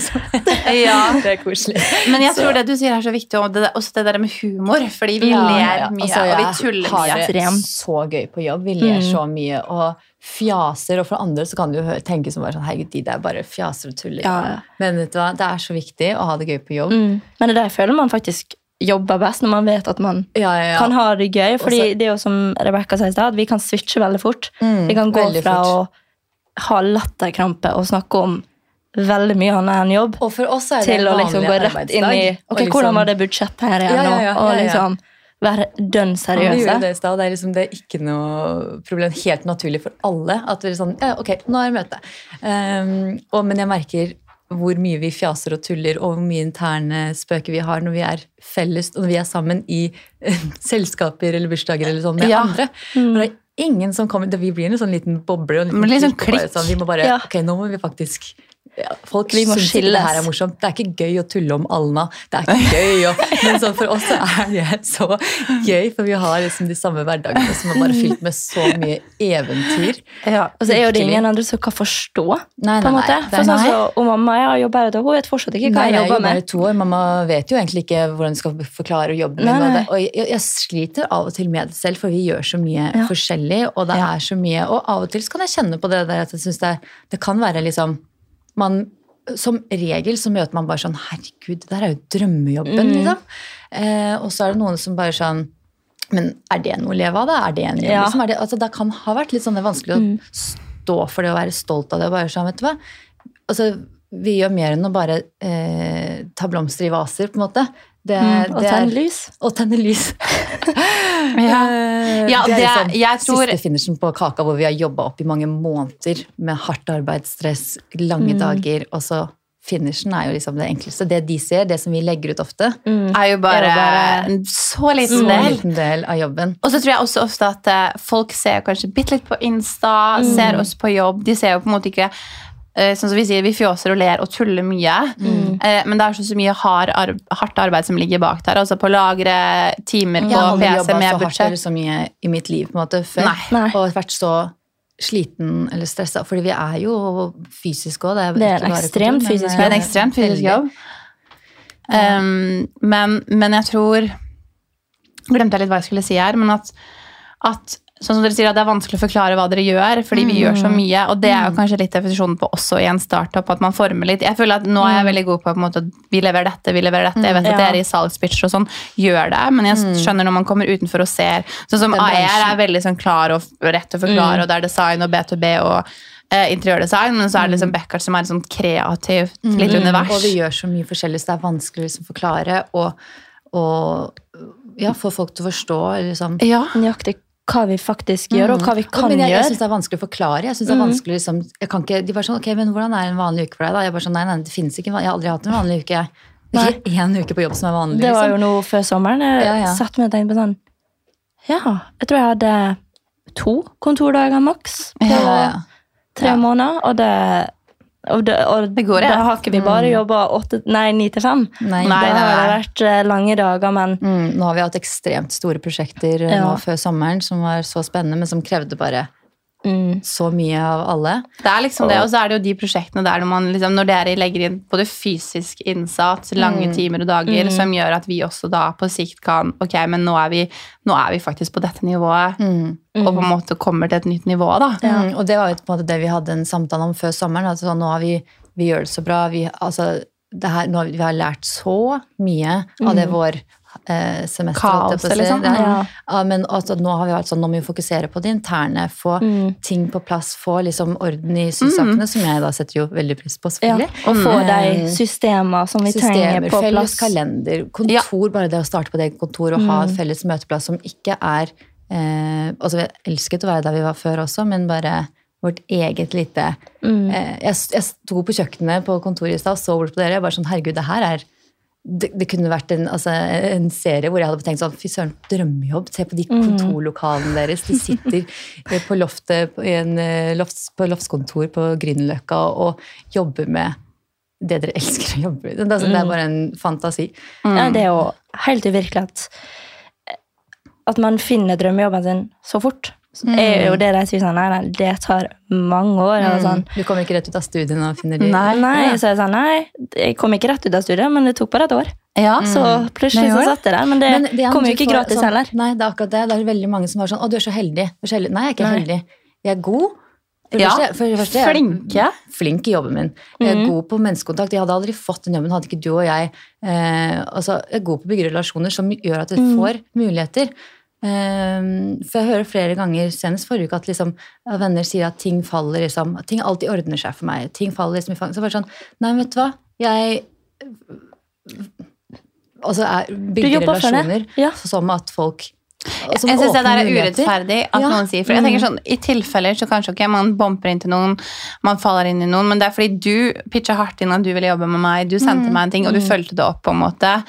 Sånn. Ja. Det er koselig. Men jeg tror det du sier er så viktig, og det, også det der med humor. Fordi vi Ja, ler ja. mye, Altså, og vi jeg tuller har det så gøy på jobb. Vi ler Mm. så mye og fjaser. Og for andre så kan du jo tenke som bare sånn Herregud, de der bare fjaser og tuller. Ja. Men vet du hva, det er så viktig å ha det gøy på jobb. mm. Men det er der jeg føler man faktisk jobber best, når man vet at man Ja, ja, ja. kan ha det gøy. Fordi Også- det er jo som Rebecca sa i stad, vi kan switche veldig fort. Mm, vi kan gå fra fort. å ha latterkrampe og snakke om veldig mye annet enn jobb, til å liksom gå rett inn i Ok, liksom- hvordan var det budsjettet her igjen Og liksom være dønn seriøse. det. Det er liksom det er ikke noe problem. Helt naturlig for alle. At vi er sånn, ja, ok, nå er det møte. Um, og, men jeg merker hvor mye vi fjaser og tuller, og hvor mye interne spøker vi har når vi er felles, og når vi er sammen i uh, selskaper eller bursdager eller sånn med Ja. andre. Mm. Det er ingen som kommer, det, Vi blir en sånn liten boble. Og en liten sånn klikk, bare. Sånn, vi må bare, Ja. ok, nå må vi faktisk Folk Vi må skille det her er morsomt. Det er ikke gøy å tulle om Alna. Det er ikke gøy. Og, men sånn for oss er det så gøy, for vi har liksom de samme hverdagene som er bare fylt med så mye eventyr. Ja. Og så er jo det ingen andre som kan forstå. Nei, på en måte. det For sånn så, og mamma jeg jobba her, hun vet fortsatt ikke hva Nei, jeg jeg jobber jobber i med. to år. Mamma vet jo egentlig ikke hvordan hun skal forklare jobben min. Og, jeg, jeg sliter av og til med det selv, for vi gjør så mye Ja. forskjellig. Og det Ja. er så mye, og av og til kan jeg kjenne på det der at jeg synes det, det kan være liksom man, Som regel så møter man bare sånn Herregud, det der er jo drømmejobben, Mm. liksom. Eh, og så er det noen som bare sånn Men er det noe å leve av, da? Er det en jobb? Ja. Liksom? Det, altså, det kan ha vært litt sånn det er vanskelig å Mm. stå for det og være stolt av det. og bare sånn, vet du hva? altså, vi gjør mer enn å bare eh, ta blomster i vaser, på en måte. Det, Mm, og tenne lys. Og tenne lys. Ja. Eh, Ja, det er liksom tror- siste finishen på kaka hvor vi har jobba opp i mange måneder med hardt arbeidsstress, lange Mm. dager, og så finishen er jo liksom det enkleste. Det de ser, det som vi legger ut ofte, Mm. er jo bare, er bare- en så liten del. liten del av jobben. Og så tror jeg også ofte at eh, folk ser kanskje bitte litt på Insta, ser oss på jobb. De ser jo på en måte ikke som Vi sier, vi fjåser og ler og tuller mye. Mm. Men det er så, så mye hard, ar hardt arbeid som ligger bak der. Altså på lagre, timer på PC Jeg har aldri jobba så hardt eller så mye i mitt liv på en måte før. Nei. Nei. Og vært så sliten eller stressa. Fordi vi er jo fysiske òg. Det er en ekstremt fysisk Det er en ekstremt fysisk jobb. Um, men, men jeg tror Glemte jeg litt hva jeg skulle si her, men at, at Sånn som dere sier at Det er vanskelig å forklare hva dere gjør, fordi vi gjør så mye. Og det er jo kanskje litt definisjonen på også i en startup, at man former litt. Jeg føler at Nå er jeg veldig god på, på måte, at vi leverer dette, vi leverer dette. Jeg vet at Ja. dere i salgspitcher og sånn gjør det, men jeg skjønner når man kommer utenfor og ser Sånn som AER er veldig sånn klar og rett å forklare, og det er design og B2B og eh, interiørdesign, men så er det liksom Beckert som er et sånt kreativt litt univers. Og vi gjør så mye forskjellig, så det er vanskelig å liksom forklare og, og ja, få folk til å forstå. Liksom. Ja. Nøyaktig hva vi faktisk gjør, og hva vi kan men jeg, jeg syns det er vanskelig å forklare. Jeg synes det er vanskelig liksom, ikke, De bare sånn Ok, men hvordan er en vanlig uke for deg? da? Jeg bare sånn, nei, nei, det finnes ikke, Jeg har aldri hatt en vanlig uke. Det er ikke én uke på jobb som er vanlig. Det var jo liksom. noe før sommeren. Jeg Ja, ja. satt med og tenkte på sånn Ja, jeg tror jeg hadde to kontordager maks på Ja, tre måneder. Og det, og det, og Det går, ja. da har ikke vi bare jobba åtte- nei, ni til fem. Nei, Nei, har vært eh, lange dager, men Mm, nå har vi hatt ekstremt store prosjekter ja. nå før sommeren som var så spennende, men som krevde bare mm, så mye av alle. Det er liksom det, og så er det jo de prosjektene der når, man liksom, når dere legger inn både fysisk innsats, lange timer og dager, som gjør at vi også da på sikt kan Ok, men nå er vi, nå er vi faktisk på dette nivået, og på en måte kommer til et nytt nivå, da. Mm, og det var jo på en måte det vi hadde en samtale om før sommeren. Altså, nå har vi, vi gjør det så bra. Vi, altså, det her, nå, har vi har lært så mye av det vår semester. Kaos, på å si. liksom. Det er- Ja. Ja, men altså, nå har vi vært sånn, nå må vi fokusere på det interne, få ting på plass, få liksom orden i sysakene, som jeg da setter jo veldig pris på, ja, og få de Mm. systemer som vi trenger på felles plass. kalender, kontor, bare det å starte på det kontor og ha et felles møteplass som ikke er eh, Altså, vi elsket å være der vi var før også, men bare vårt eget lite Mm. eh, jeg, jeg sto på kjøkkenet på kontoret i stad og så bort på dere. Jeg bare sånn, herregud, det her er det, det kunne vært en, altså, en serie hvor jeg hadde tenkt sånn Fy søren, drømmejobb. Se på de kontorlokalene deres. De sitter på loftet på, i en, eh, lofts, på loftskontor på Grünerløkka og jobber med det dere elsker å jobbe med. Det, altså- det er bare en fantasi. Ja, det er jo helt uvirkelig at, at man finner drømmejobben sin så fort. Så er jo det de sier sånn Nei, nei, det tar mange år. Mm. sånn. Du kommer ikke rett ut av studiene og finner de Nei. Nei, så jeg sa nei, jeg kom ikke rett ut av studiet, men det tok bare et år. Ja. Så plutselig så satt jeg der. Men det, Men det kom jo ikke får gratis sånn- heller. Nei, det er akkurat det. Det er veldig mange som var sånn Å, du er så heldig. Du er så heldig. Nei, jeg er ikke Nei. heldig. Jeg er god. For Ja. første- for første, jeg er Flinke. Flink i jobben min. Jeg er god på menneskekontakt. Jeg hadde aldri fått den jobben hadde ikke du og jeg eh, altså, Jeg er god på å bygge relasjoner som gjør at jeg får muligheter. Eh, for jeg hører flere ganger, senest forrige uke, at liksom, venner sier at ting faller liksom, at Ting alltid ordner seg for meg. Ting faller liksom i fang. Så bare sånn Nei, vet du hva? Jeg Altså er, bygger relasjoner Ja. som at folk Jeg syns det der er urettferdig at Ja. noen sier For jeg tenker sånn, I tilfeller så kanskje ok, man bumper inn til noen, man faller inn i noen, men det er fordi du pitcha hardt inn at du ville jobbe med meg, du sendte meg en ting, og du fulgte det opp, på en måte.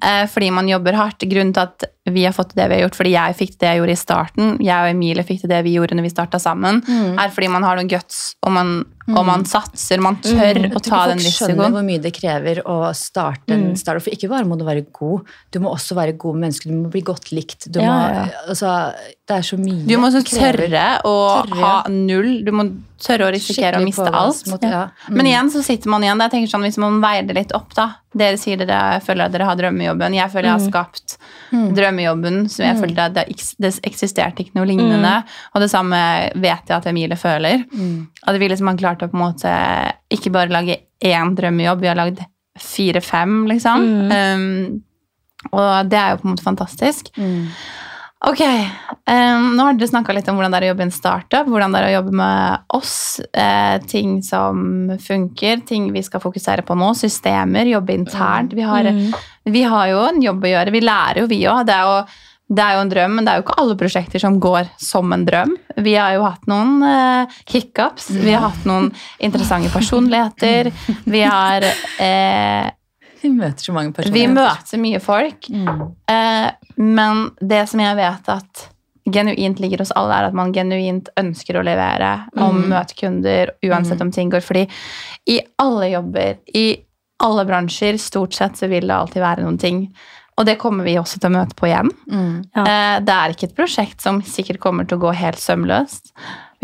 Eh, fordi man jobber hardt. Grunnen til at vi har fått til det vi har gjort, fordi jeg fikk til det jeg gjorde i starten, jeg og Emilie fikk til det vi gjorde når vi starta sammen, er fordi man har noen guts, og man, og man satser, man tør mm. å tror ta ikke den folk skjønner hvor mye det krever å starte en startup. For ikke bare må du være god, du må også være god menneske. Du må bli godt likt. Du Ja, må, ja. altså, det er så mye. Du må også tørre å Tørre. ha null. Du må tørre å risikere å miste alt. Måte, ja. Mm. Men igjen så sitter man igjen der. Tenker sånn, Hvis man veier det litt opp, da. Dere sier dere føler at dere har drømmejobben. Jeg føler jeg har skapt drømmejobben. Så jeg følte at det, det eksisterte ikke noe lignende. Og det samme vet jeg at Emilie føler. At vi liksom har klart å på en måte ikke bare lage én drømmejobb, vi har lagd fire-fem, liksom. Um, og det er jo på en måte fantastisk. Mm. Ok, um, nå har dere snakka litt om hvordan det er å jobbe i en startup, hvordan det er å jobbe med oss, eh, ting som funker, ting vi skal fokusere på nå, systemer, jobbe internt. Vi har, vi har jo en jobb å gjøre, vi lærer jo vi òg. Det, det er jo en drøm, men det er jo ikke alle prosjekter som går som en drøm. Vi har jo hatt noen eh, hiccups, vi har hatt noen interessante personligheter, vi har eh, Vi møter så mange personer. Vi møter mye folk. Mm. Eh, men det som jeg vet at genuint ligger hos alle, er at man genuint ønsker å levere og møte kunder, uansett om ting går. Fordi i alle jobber, i alle bransjer, stort sett så vil det alltid være noen ting. Og det kommer vi også til å møte på igjen. Mm. Ja. Eh, det er ikke et prosjekt som sikkert kommer til å gå helt sømløst.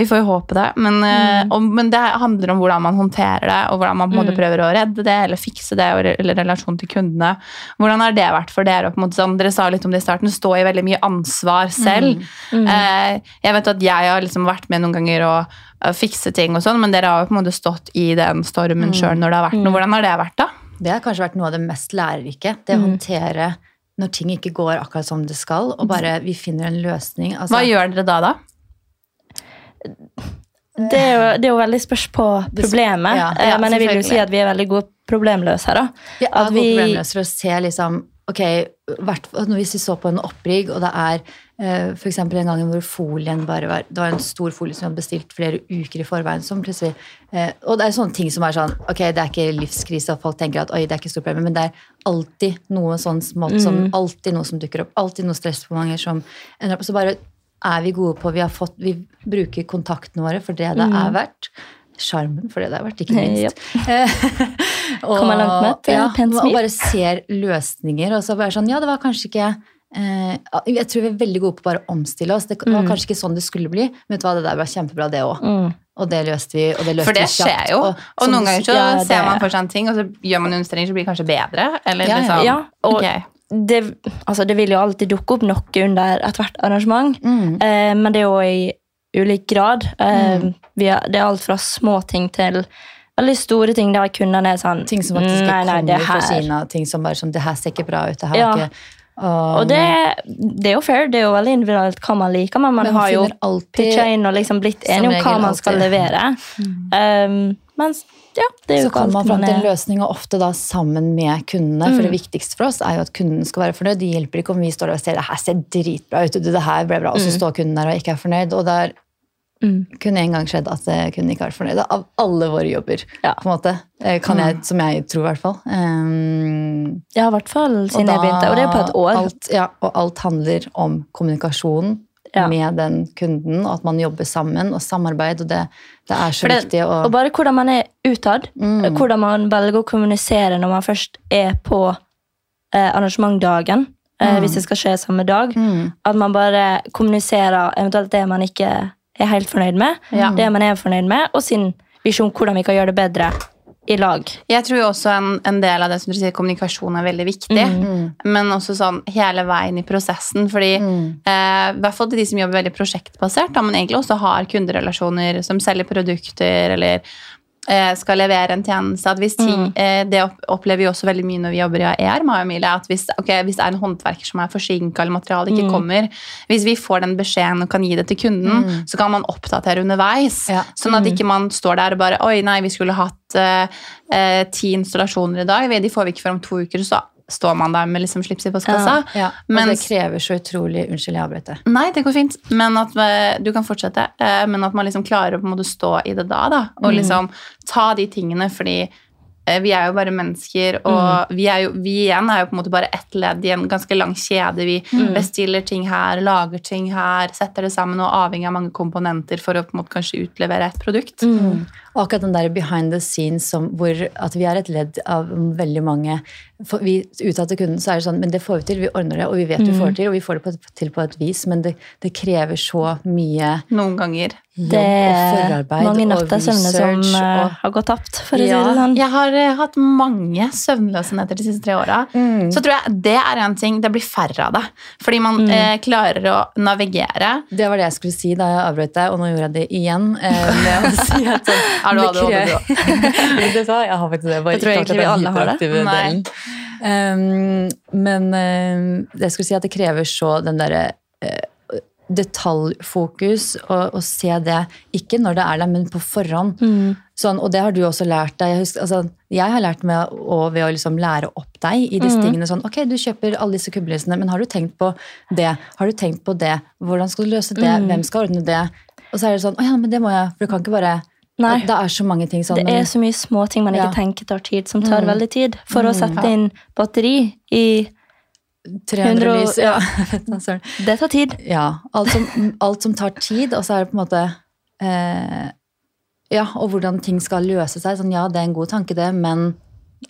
Vi får jo håpe det. Men, mm. og, men det handler om hvordan man håndterer det, og hvordan man på en måte prøver å redde det eller fikse det, eller relasjon til kundene. Hvordan har det vært for dere? opp mot sånn, dere sa litt om det i starten, stå i veldig mye ansvar selv. Eh, jeg vet at jeg har liksom vært med noen ganger og eh, fikse ting, og sånn, men dere har jo på en måte stått i den stormen sjøl når det har vært noe. Hvordan har det vært, da? Det har kanskje vært noe av det mest lærerike. Det å håndtere når ting ikke går akkurat som det skal, og bare vi finner en løsning. Altså, Hva gjør dere da, da? Det er, jo, det er jo veldig spørs på problemet, Ja, eh, ja, men jeg vil jo si at vi er veldig gode problemløsere. Er At gode vi- problemløsere og ser liksom Ok, hvert, hvis vi så på en opprigg, og det er eh, eksempel en gang hvor folien bare var Det var en stor folie som vi hadde bestilt flere uker i forveien, som plutselig eh, Og det er sånne ting som er sånn Ok, det er ikke livskrise, og folk tenker at oi, det er ikke stort problem, men det er alltid noe sånn smått som Alltid noe som dukker opp. Alltid noe stress på mange som ender opp Så bare er vi gode på Vi har fått Vi bruker kontaktene våre for det det er verdt. Sjarmen for det det er verdt, ikke minst. og, Kommer langt med et, ja, pent og bare ser løsninger. Og så bare sånn Ja, det var kanskje ikke eh, Jeg tror vi er veldig gode på bare å omstille oss. Det Mm. var kanskje ikke sånn det skulle bli, men vet du hva, det der var kjempebra, det òg. Og det løste vi. Og det løste For det vi kjapt, skjer jo. Og, og noen ganger så ja, det- ser man for seg en ting, og så gjør man justeringer, så blir det kanskje bedre. Eller Ja, ja. liksom Ja, og okay. det, altså det vil jo alltid dukke opp noe under ethvert arrangement, Mm. eh, men det er jo i ulik grad. Eh, vi har, det er alt fra små ting til veldig store ting der kundene er sånn Ting som faktisk nei, nei, det kommer fra Kina. Ting som bare sånn Det her ser ikke bra ut. Det her Ja. ikke ikke Og det, det er jo fair, det er jo veldig individuelt hva man liker, men man Men man har jo alltid- pitcha inn og liksom blitt enig om hva man skal alltid. levere. Um, men ja, så kommer man fram til en er løsning, og ofte da sammen med kundene. For det viktigste for oss er jo at kunden skal være fornøyd. Det hjelper ikke om vi står der og ser det her ser dritbra ut, det her ble bra, og så står kunden der og ikke er fornøyd. Og det har Mm. Kunne en gang skjedd at eh, kunden ikke vært fornøyd. Av alle våre jobber, Ja. på en måte. Eh, Kan jeg, som jeg tror, i hvert fall. Um, Ja, i hvert fall siden jeg begynte, og det er på et år. Alt, ja, og alt handler om kommunikasjon Ja. med den kunden, og at man jobber sammen, og samarbeid. Og det, det er så det- viktig å Og bare hvordan man er utad. Mm. Hvordan man velger å kommunisere når man først er på eh, arrangementdagen. Eh, Hvis det skal skje samme dag. Mm. At man bare kommuniserer eventuelt det man ikke er helt fornøyd med. Ja. Det man er fornøyd med, og sin visjon hvordan vi kan gjøre det bedre i lag. Jeg tror også en, en del av det som du sier, kommunikasjon er veldig viktig. Mm. Men også sånn hele veien i prosessen. Fordi eh, i hvert fall til de som jobber veldig prosjektbasert, da, men egentlig også har kunderelasjoner som selger produkter eller eh, skal levere en tjeneste. At hvis ting, eh, det opplever vi også veldig mye når vi jobber i AR. Emilie, at hvis, okay, hvis det er en håndverker som er forsinka eller materialet ikke kommer Hvis vi får den beskjeden og kan gi det til kunden, så kan man oppdatere underveis. Ja. Sånn at ikke man står der og bare Oi, nei, vi skulle hatt eh, eh, ti installasjoner i dag. De får vi ikke før om to uker. Så står man der med liksom slips i postkassa. Ja, og Mens- det krever så utrolig Unnskyld, jeg avbrøt deg. Nei, det går fint. Men at eh, du kan fortsette. eh, Men at man liksom klarer å på en måte stå i det da. da og liksom ta de tingene, fordi eh, vi er jo bare mennesker, og vi, er jo, vi igjen er jo på en måte bare ett ledd i en ganske lang kjede. Vi bestiller ting her, lager ting her, setter det sammen og er avhengig av mange komponenter for å på en måte kanskje utlevere et produkt. Og akkurat den der behind the scenes som, hvor at vi er et ledd av veldig mange for vi Utad til kunden så er det sånn Men det får vi til, vi ordner det, og vi vet vi får det til, og vi får det på, til på et vis, men det, det krever så mye Noen ganger. jobb Det er mange natter søvne som eh, og har gått tapt, for å si det sånn. Jeg har eh, hatt mange søvnløse netter de siste tre åra. Mm. Så tror jeg det er en ting. Det blir færre av det. Fordi man eh, klarer å navigere. Det var det jeg skulle si da jeg avbrøt deg, og nå gjorde jeg det igjen. Eh, med å si at Er du ADHD, du òg? Jeg har faktisk det. Bare Jeg tror egentlig vi alle har det. Um, men uh, jeg skulle si at det krever så den derre uh, detaljfokus og, og se det, ikke når det er der, men på forhånd. Sånn, og det har du også lært deg. Jeg, husker, altså, jeg har lært meg å, ved å liksom lære opp deg i disse tingene. Sånn, ok, du kjøper alle disse kubbelysene, men har du tenkt på det? Har du tenkt på det? Hvordan skal du løse det? Hvem skal ordne det? Og så er det sånn, å ja, men det må jeg, for du kan ikke bare Nei. Det er så mange ting sånn. Det er så mye små ting man ikke Ja. Mm. tenker tar tid, som tar veldig tid. For å sette inn batteri i 300 100 lys, ja. Det tar tid. ja. Alt som, alt som tar tid, og så er det på en måte eh, Ja, og hvordan ting skal løse seg. Sånn, ja, det er en god tanke, det, men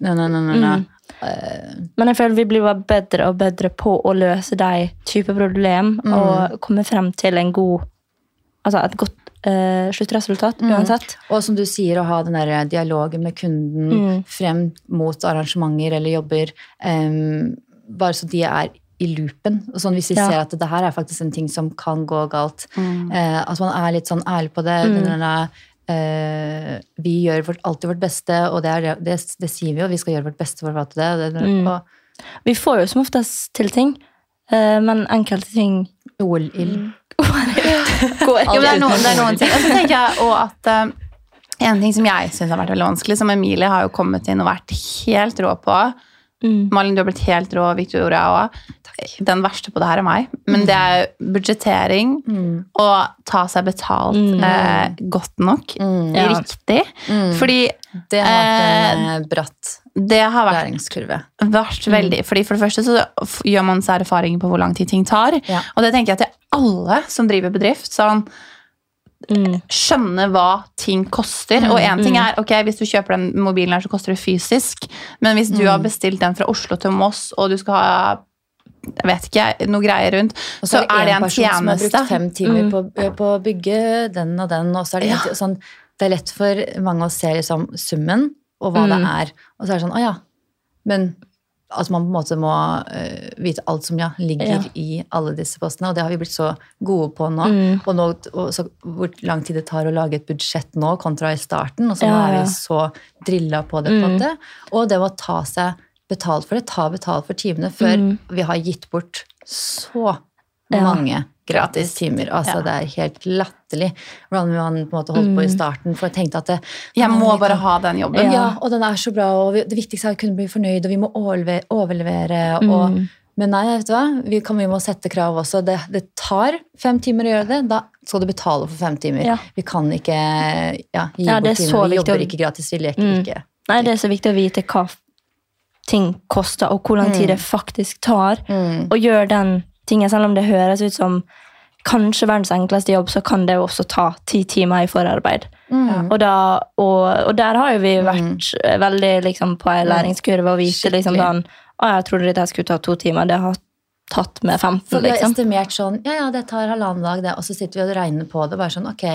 Nei, nei, nei. nei. Mm. Men jeg føler vi blir bare bedre og bedre på å løse de type problem Mm. og komme frem til en god Altså et godt eh, sluttresultat Mm. uansett. Og som du sier, å ha den der dialogen med kunden Mm. frem mot arrangementer eller jobber, em, bare så de er i loopen. Sånn hvis vi Ja. ser at det her er faktisk en ting som kan gå galt. Mm. Eh, at man er litt sånn ærlig på det. Mm. Den der, eh, vi gjør vårt, alltid vårt beste, og det, er, det, det, sier vi jo. Vi skal gjøre vårt beste for å få til det. Og det Mm. og Vi får jo som oftest til ting, eh, men enkelte ting OL-ild. Går Jo, det, er noen, det er noen ting. Og så tenker jeg også at eh, en ting som jeg syns har vært veldig vanskelig, som Emilie har jo kommet inn og vært helt rå på Mm. Malin, du har blitt helt rå, Victoria òg. Den verste på det her er meg. Men det er budsjettering Mm. og ta seg betalt eh, godt nok. Mm. Riktig. Mm. Fordi Det har vært en eh, bratt det har vært vært veldig Fordi For det første så gjør man seg erfaringer på hvor lang tid ting tar. Ja. Og det tenker jeg til alle som driver bedrift. sånn Mm. skjønne hva ting koster. Og én ting er ok, hvis du kjøper den mobilen her, så koster det fysisk. Men hvis du har bestilt den fra Oslo til Moss, og du skal ha jeg vet ikke, noe greier rundt, Og så, er det en person som har brukt fem timer på, på å bygge den og den, og så er det, Ja. sånn, det er lett for mange å se liksom summen og hva det er. Og så er det sånn, å ja. Men altså man på en måte må uh, vite alt som ja, ligger Ja. i alle disse postene, og det har vi blitt så gode på nå. Mm. Og, nå og så, hvor lang tid det tar å lage et budsjett nå kontra i starten, og så Ja, er vi så drilla på det. på en. Og det å ta seg betalt for det, ta betalt for timene, før Mm. vi har gitt bort så mange gratis timer. Altså, Ja. Det er helt latterlig hvordan man på en måte holdt på i starten. For jeg tenkte at det, Jeg må vi bare ha den jobben. ja. og den er så bra, og vi, det viktigste er å kunne bli fornøyd, og vi må overlevere. og, Mm. Men nei, vet du hva? Vi, kan, vi må sette krav også. Det, det tar fem timer å gjøre det. Da skal du betale for fem timer. Ja. Vi kan ikke ja, gi Ja, bort er timer. Vi jobber å- ikke gratis, vi leker Mm. ikke. Nei, det er så viktig å vite hva ting koster, og hvor lang tid det faktisk tar. Mm. Og gjøre den tingen, selv om det høres ut som kanskje verdens enkleste jobb, så kan det jo også ta ti timer i forarbeid. Mm. Og, da, og, og der har jo vi vært mm. veldig liksom, på ei læringskurve og vite liksom Skikkelig. sånn Å, jeg trodde dette skulle ta to timer. Det har tatt med 15, For vi har liksom. estimert sånn Ja, ja, det tar halvannen dag, det. Og så sitter vi og regner på det. Bare sånn, ok,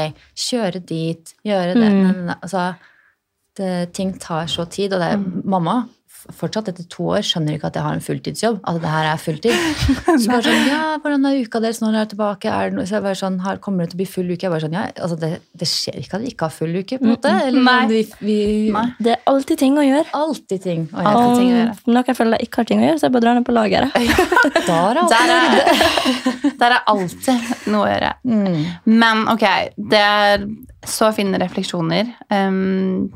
kjøre dit, gjøre det. Mm. Altså, det, ting tar så tid. Og det er Mm. mamma fortsatt etter to år skjønner ikke at jeg har en fulltidsjobb. At det her er fulltid. Så bare sånn, ja, hvordan er uka deres når dere er tilbake? Er det noe? Så jeg bare sånn, her kommer det til å bli full uke? Jeg bare sånn, ja, altså det, det skjer ikke at vi ikke har full uke, på en måte. Eller Nei. vi, vi Nei. Det er alltid ting å gjøre. Alltid ting å gjøre. Om ting å gjøre. noen føler jeg ikke har ting å gjøre, så jeg bare drar ned på lageret. Ja, der, Der er, der er alltid noe å gjøre. mm. Men ok, det er så fine refleksjoner. Um,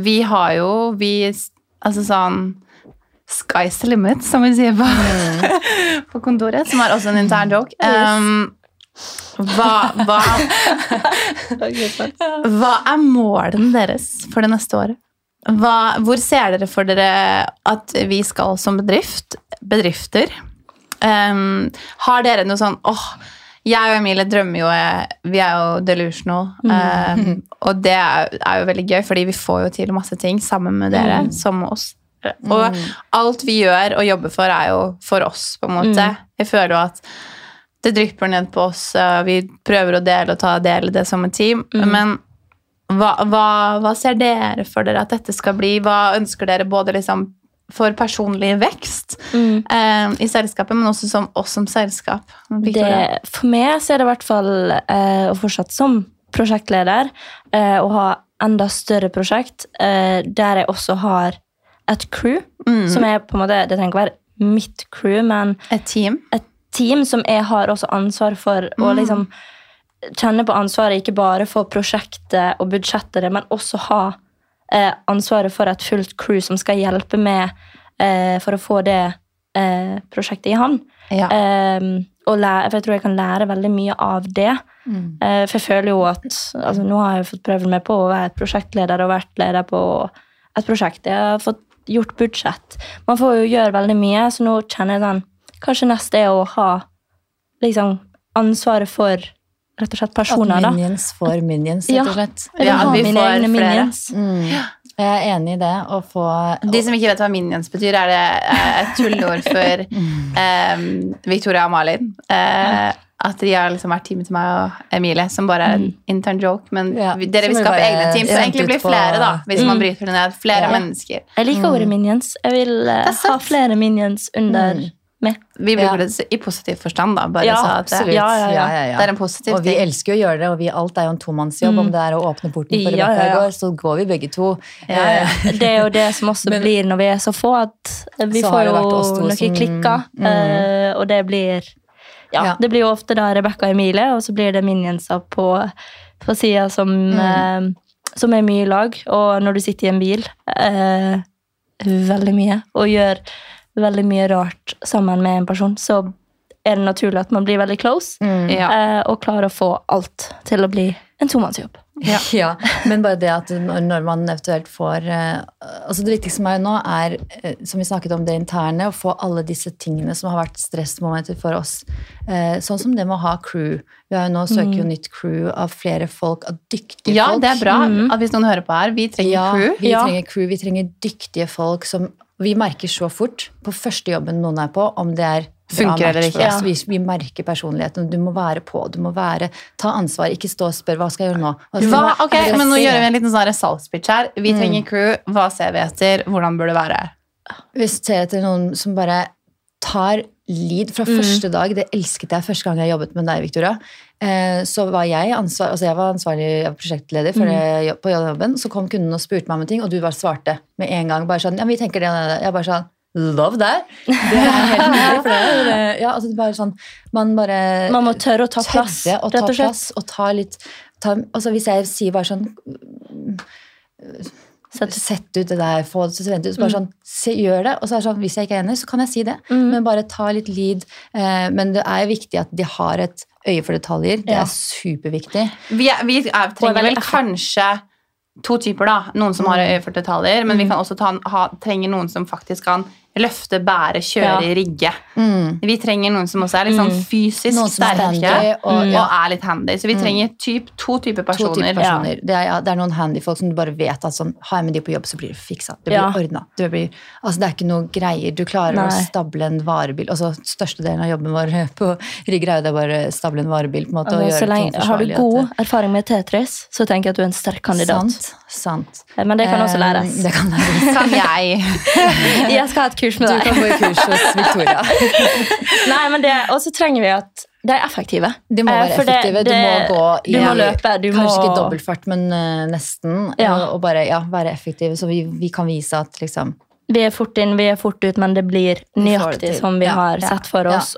vi har jo vi, Altså sånn Sky's the limit, som vi sier på, på kontoret. Som er også en intern joke. Um, hva, hva, hva er målene deres for det neste året? Hva, hvor ser dere for dere at vi skal som bedrift, bedrifter? Um, har dere noe sånn åh, jeg og Emilie drømmer jo eh, Vi er jo delusional. eh, og det er, er jo veldig gøy, fordi vi får jo til masse ting sammen med dere, som oss. Og alt vi gjør og jobber for, er jo for oss, på en måte. Jeg føler jo at det drypper ned på oss. eh, Vi prøver å dele og ta dele det som et team. Men hva, hva, hva ser dere for dere at dette skal bli? Hva ønsker dere både liksom for personlig vekst Mm. eh, i selskapet, men også som oss som selskap? Det, for meg så er det i hvert fall eh, å fortsette som prosjektleder eh, og ha enda større prosjekt eh, der jeg også har et crew, Mm. som er på en måte Det trenger ikke være mitt crew, men Et team? et team som jeg har også ansvar for å liksom kjenne på ansvaret ikke bare for prosjektet og budsjettet, men også ha eh, ansvaret for et fullt crew som skal hjelpe med eh, for å få det eh, prosjektet i havn. Ja. Og lære, for jeg tror jeg kan lære veldig mye av det. Mm. Eh, for jeg føler jo at altså, Nå har jeg fått prøvd meg på å være prosjektleder og vært leder på et prosjekt. Jeg har fått gjort budsjett. Man får jo gjøre veldig mye, så nå kjenner jeg den Kanskje neste er å ha liksom ansvaret for rett og slett personer, At da. minions får minions, rett og slett. Ja, Ja, vi mine får egne flere. minions. Mm. Jeg er enig i det. Å få De som ikke vet hva minions betyr, er det eh, et tullord for eh, Victoria og Malin. Eh, at de har liksom vært teamet til meg og Emilie, som bare er en intern joke. Men Ja, dere vil skape egne team, så egentlig blir flere, da. Hvis man Mm. bryter det ned. Flere Ja. mennesker. Jeg liker ordet minions. Jeg vil ha flere minions under Mm. Meg. Vi Ja. bruker det i positiv forstand, da. Bare Ja, så at det. Ja, ja, ja. det er en positiv Og vi ting. elsker jo å gjøre det, og vi, alt er jo en tomannsjobb. Mm. Om det er å åpne porten for Ja, Rebekka ja, ja. i går, så går vi begge to. Ja, ja. Eh, Det er jo det som også Men- blir når vi er så få, at vi får jo noen som- klikker. Mm. eh, og det blir ja, Ja. det blir jo ofte da Rebekka og Emilie, og så blir det minionser på, på sida som, Mm. eh, som er mye i lag. Og når du sitter i en bil eh, veldig mye og gjør veldig mye rart sammen med en person, så er det naturlig at man blir veldig close. Mm. Ja. eh, og klarer å få alt til å bli en tomannsjobb. Ja. men bare det at når når man eventuelt får eh, altså Det viktigste for meg nå er, eh, som vi snakket om, det interne, å få alle disse tingene som har vært stressmomenter for oss. Eh, sånn som det med å ha crew. Vi har jo nå søker jo nytt crew av flere folk, av dyktige ja, folk. det er bra at hvis noen hører på her. Vi trenger Ja, crew. vi Ja. trenger crew. Vi trenger dyktige folk som Vi merker så fort på første jobben noen er på, om det er Funker eller ikke. Ja. Vi, vi merker personligheten. Du må være på, du må være Ta ansvar. Ikke stå og spør hva skal jeg gjøre nå. Hva ok, men nå gjør vi en liten sånn salgspitch her. Vi trenger crew. Hva ser vi etter? Hvordan bør det være? Vi ser etter noen som bare tar lead fra første dag. Det elsket jeg første gang jeg jobbet med deg, Victoria. Eh, så var jeg, ansvar, altså jeg var ansvarlig prosjektleder for det, på jobben. Så kom kunden og spurte meg om en ting, og du bare svarte med en gang. Bare sånn, ja, vi tenker det, det. Jeg bare sånn Love that! Det er helt nydelig. For det ja, altså det bare sånn, man bare Man må tørre å ta plass, å ta rett og slett. plass og ta litt ta, altså Hvis jeg sier bare sånn Sett- Sett ut det der, få det til å vente ut. så Bare sånn, se, gjør det. Og så er det sånn, hvis jeg ikke er enig, så kan jeg si det. Men bare ta litt lead. Eh, men det er jo viktig at de har et øye for detaljer. Det Ja. er superviktig. Vi, er, vi er, trenger vel kanskje to typer, da. Noen som har øye for detaljer, men vi kan også ta, ha, trenger noen som faktisk kan løfte, bære, kjøre, Ja. rigge. Vi trenger noen som også er litt sånn fysisk mm. er sterke handy, og, og- er litt handy. Så vi trenger typ, to typer To personer. typer personer. Det, er, ja, det er noen handy folk som du bare vet at sånn, har jeg med de på jobb, så blir det fiksa. Det blir Ja. ordna. Altså, det er ikke noe greier. Du klarer å stable en varebil. Altså, Størstedelen av jobben vår på Rygger er jo det bare stable en varebil. på en måte, Altså, så lenge, har du god erfaring med Tetris, så tenker jeg at du er en sterk kandidat. Sant. sant. Men det kan også Eh, læres. Det kan læres. Kan jeg. Jeg skal ha et kurs med Du kan gå i kurs hos Victoria. Nei, men det, Og så trenger vi at de er effektive. De må Eh, være det- effektive. Du det- må gå i Du må løpe. Du Kanskje må ikke dobbeltfart, men uh, nesten. Ja. Og, og bare ja, være effektive, så vi, vi kan vise at liksom Vi er fort inn, vi er fort ut, men det blir nøyaktig som vi Ja, har sett for oss.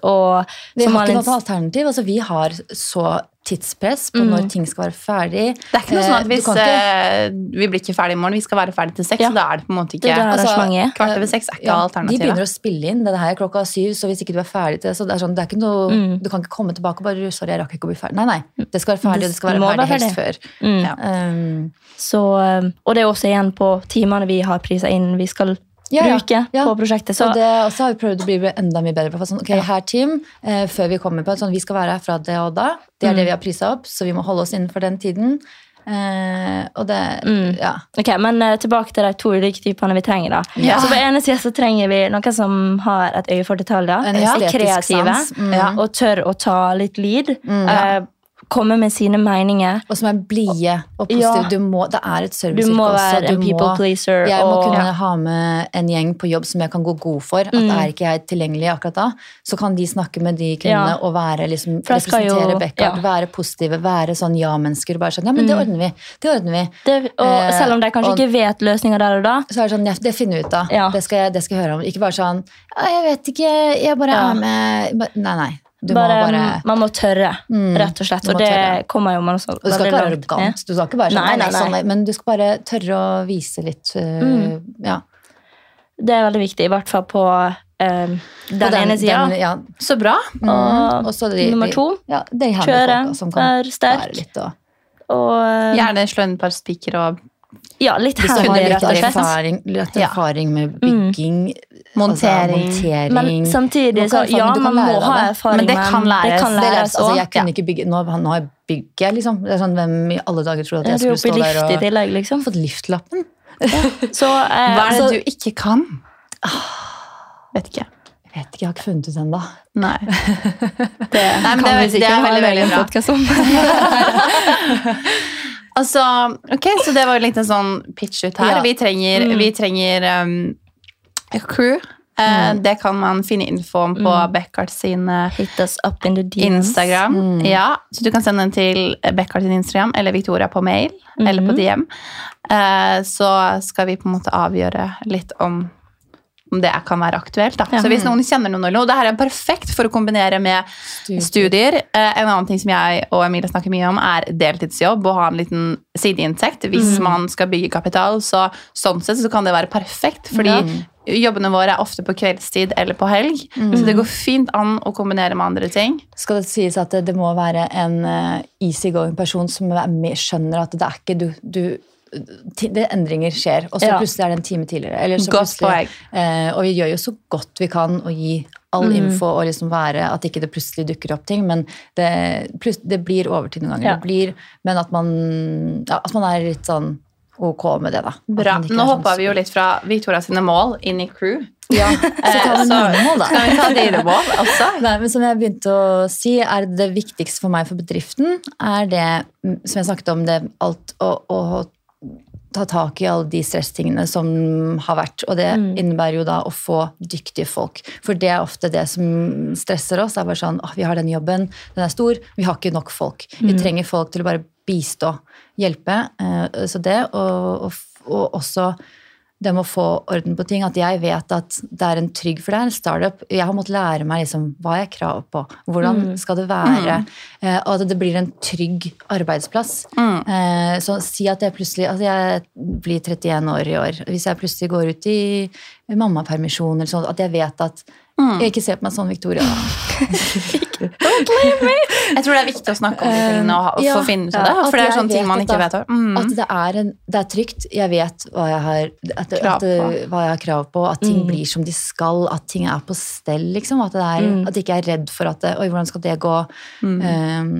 Vi har ikke noe alternativ. Altså, vi har så tidspress på Mm. når ting skal være ferdig. Det er ikke noe sånn at Eh, hvis ikke- eh, vi blir ikke ferdig i morgen, vi skal være ferdig til seks, Ja. da er det på en måte ikke altså. Kvart over seks er ikke Ja, De begynner å spille inn. Det her er klokka syv, så hvis ikke du er ferdig til det, så det er sånn, det er ikke noe, Mm. Du kan ikke komme tilbake og bare 'sorry, jeg rakk ikke å bli ferdig'. Nei, nei. Det skal være ferdig, Det og det skal være ferdig være helst før. Mm. Ja. Um, Så, um, og det er også igjen på timene vi har prisa inn vi skal Ja, ja, bruke ja. på prosjektet. Så og det også har vi prøvd å bli enda mye bedre på. Sånn, ok, her, Team, eh, før vi kommer på sånn, Vi skal være her fra det og da. Det er Mm. det vi har prisa opp, så vi må holde oss innenfor den tiden. Eh, og det Mm. Ja. Ok, Men eh, tilbake til de to ulike typene vi trenger. da. Ja. Så På ene sida så trenger vi noen som har et øye for detaljer, En er kreative. Mm. Og tør å ta litt lead. Mm. eh, komme med sine meninger. Og som er blide og positive. Ja. Du må, det er et Du må være Du en people må- pleaser. Jeg må og, kunne ha med en gjeng på jobb som jeg kan gå god for. At Mm. er ikke jeg tilgjengelig akkurat da, så kan de snakke med de kundene Ja. og være liksom, representere ja. være positive, være sånn ja-mennesker. Bare sånn, ja, men det ordner vi. Det ordner vi. det, og Eh, selv om de kanskje og- ikke vet løsninga der og da. Så er det sånn, ja, det finner vi ut av. Ja. Det, skal jeg, det skal jeg høre om. Ikke bare sånn, ja, jeg vet ikke, jeg bare Ja. er med. Nei, nei. Du bare, må bare... Man må tørre, Mm, rett og slett. Og det tørre. kommer jo man også du skal ikke være langt Ja. Du skal ikke være sånn, Nei, nei, nei, sånn, men du skal bare tørre å vise litt uh, Mm. ja. Det er veldig viktig, i hvert fall på uh, den, den, ene sida. ja. Så bra. Mm. Og Og så de, nummer to, ja, kjøre, være er sterk. litt og Og eh, Gjerne slå inn et par spiker og ja, litt Hvis du har litt rett og slett. erfaring, litt Ja. erfaring med bygging, Montering. altså, montering Men samtidig, så ja, man må ha erfaring, Men det kan læres. Det kan det læres læres, altså, jeg kunne ikke bygge, nå, nå har jeg bygget, liksom. Det er sånn, Hvem i alle dager tror at jeg skulle stå lift der og tillegg, liksom. fått liftlappen? Så, eh, Hva er det så du ikke kan? Vet ikke. Jeg vet ikke, jeg har ikke funnet ut ennå. Nei. det Nei, men kan det vi sikkert er ha en veldig, veldig egen bra. om. Altså, ok, Så det var jo litt en sånn pitch ut her. Ja. Vi trenger, Mm. vi trenger um, crew. Mm. Det kan man finne info om på Mm. Beckart sin eh, Instagram. Mm. Ja, så du kan sende den til Beckart sin Instagram eller Victoria på mail eller på. DM. Eh, Så skal vi på en måte avgjøre litt om om det kan være aktuelt. Da. Ja. Så hvis noen kjenner noen eller noe, det her er perfekt for å kombinere med studier. studier. En annen ting som jeg og Emilie snakker mye om, er deltidsjobb og ha en liten sideinntekt. Hvis mm. man skal bygge kapital, så sånn sett så kan det være perfekt. Fordi jobbene våre er ofte på kveldstid eller på helg. Så det går fint an å kombinere med andre ting. Skal det sies at det, det må være en uh, easygoing person som er skjønner at det er ikke du, du det Endringer skjer, og så Ja. plutselig er det en time tidligere. Eller så Godt plutselig- poeng. Eh, og vi gjør jo så godt vi kan å gi all Mm. info og liksom være at ikke det plutselig dukker opp ting. Men det, plus, det blir overtid noen ganger. Ja. Det blir, men at man, ja, at man er litt sånn ok med det, da. Bra. Nå sånn hoppa vi jo litt fra Victoria sine mål inn i crew. Ja, så tar vi Eh, mine mål, da. Skal vi ta dine mål også? Nei, men som jeg begynte å si, er det viktigste for meg for bedriften, er det mm, som jeg snakket om, det alt å, å ta tak i alle de stresstingene som har vært. Og det innebærer jo da å få dyktige folk. For det er ofte det som stresser oss. Er bare sånn oh, vi har den jobben, den er stor, vi har ikke nok folk. Vi trenger folk til å bare bistå, hjelpe. Eh, Så det, og, og, og også det med å få orden på ting. At jeg vet at det er en trygg For det er en startup. Jeg har måttet lære meg liksom, hva jeg har krav på. Hvordan skal det være? Eh, og at det blir en trygg arbeidsplass. Eh, så si at jeg plutselig Altså jeg blir 31 år i år. Hvis jeg plutselig går ut i mammapermisjon eller sånn, at jeg vet at jeg ikke se på meg sånn, Victoria. Don't leave me! Jeg tror det er viktig å snakke om de tingene og, ha- og Ja, få finne ut av det. For det er sånne ting man ikke vet. Mm. At det er, en, det er trygt. Jeg vet hva jeg har, at, Krav at, på. hva jeg har krav på. At ting blir som de skal. At ting er på stell. Liksom. At, det er, at jeg ikke er redd for at det, Oi, hvordan skal det gå? Um,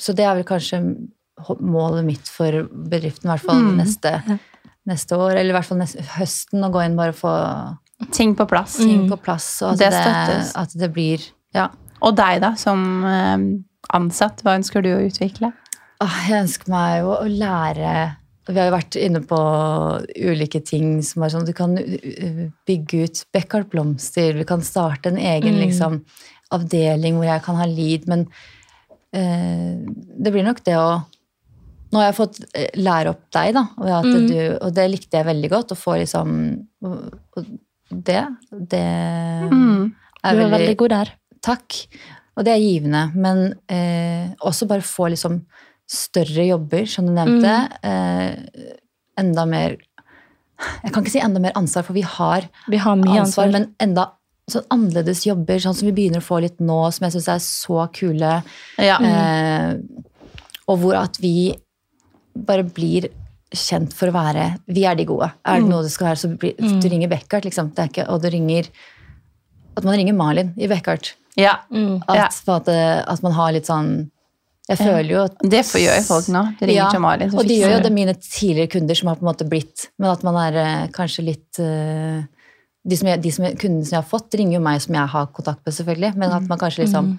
så det er vel kanskje målet mitt for bedriften, i hvert fall neste, neste år. Eller i hvert fall neste, høsten. Å gå inn bare og få Ting på plass. ting på plass. Og at Det det, at det blir Ja. Og deg, da, som eh, ansatt. Hva ønsker du å utvikle? Jeg ønsker meg jo å lære Vi har jo vært inne på ulike ting som er sånn Du kan uh, bygge ut Beckart Blomster, vi kan starte en egen liksom, avdeling hvor jeg kan ha lead, men eh, det blir nok det å Nå har jeg fått eh, lære opp deg, da, og, at du, og det likte jeg veldig godt. Å få liksom Det, det Mm. Du er veldig god der. Takk. Og det er givende. Men eh, også bare få liksom større jobber, som du nevnte. Eh, enda mer Jeg kan ikke si enda mer ansvar, for vi har Vi har mye ansvar, ansvar. men enda sånn annerledes jobber, sånn som vi begynner å få litt nå, som jeg syns er så kule. Ja. Eh, og hvor at vi bare blir kjent for å være Vi er de gode. Er det noe det skal være, så blir, Du ringer Beckhart, liksom. Det er ikke, og du ringer At man ringer Malin i Beckhart. ja. At, Ja. på at man har litt sånn Jeg føler jo at Det får gjøre folk nå. De ringer Ja, til Malin. og de gjør jo det. det mine tidligere kunder som har på en måte blitt Men at man er eh, kanskje litt eh, de, som jeg, de som jeg, Kundene som jeg har fått, ringer jo meg som jeg har kontakt med, selvfølgelig. Men at man kanskje liksom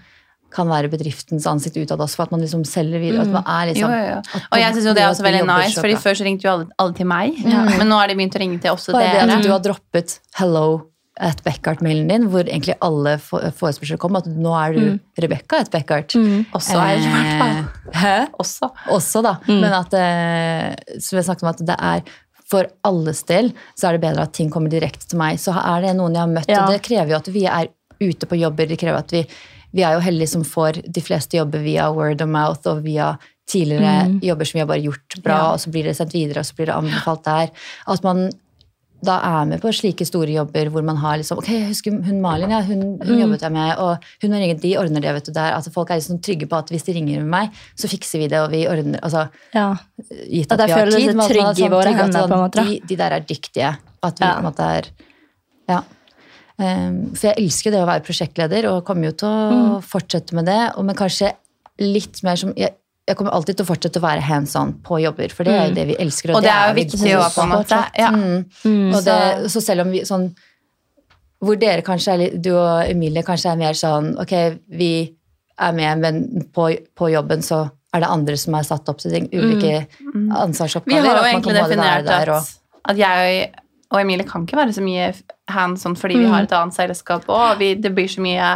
kan være bedriftens ansikt utad også, for at man liksom selger videre. At man er liksom jo, jo. jo. Og jeg syns jo det er også veldig jobber nice, for fordi før så ringte jo alle, alle til meg. Men nå har de begynt å ringe til også Bare det dere. at du har droppet 'hello' at Beckhart-mailen din, hvor egentlig alle for- forespørsler kom, at nå er du Rebekka et Mm. Også er det i hvert fall. Eh, Hæ? Også. også, da. Men at eh, som jeg snakket om, at det er for alles del så er det bedre at ting kommer direkte til meg. Så er det noen jeg har møtt, Ja. og det krever jo at vi er ute på jobber. Det krever at vi, vi er jo heldige som får de fleste jobber via word of mouth og via tidligere jobber som vi har bare gjort bra, Ja. og så blir det sendt videre, og så blir det anbefalt der. At man da er med på slike store jobber hvor man har liksom Ok, jeg husker hun Malin, ja, hun, hun jobbet jeg med, og hun har ringet, de ordner det, vet du. Der. Altså, folk er liksom trygge på at hvis de ringer med meg, så fikser vi det, og vi ordner altså, Ja. gitt At at, vi har tid. at man i sånn våre at sånn. De, de der er dyktige. At vi Ja. på en måte er Ja. Um, for jeg elsker det å være prosjektleder, og kommer jo til å Mm. fortsette med det. Men kanskje litt mer som jeg, jeg kommer alltid til å fortsette å være hands on på jobber, for det er jo det vi elsker. Og det er jo viktig å òg, på en måte. Ja. Mm. Og det, så selv om vi sånn Hvor dere kanskje er litt Du og Emilie kanskje er mer sånn Ok, vi er med, men på, på jobben så er det andre som er satt opp til ting, ulike ansvarsoppgaver. Vi har jo egentlig definert at, og- at jeg og Emilie kan ikke være så mye hands on fordi vi har et annet selskap og vi, det blir så mye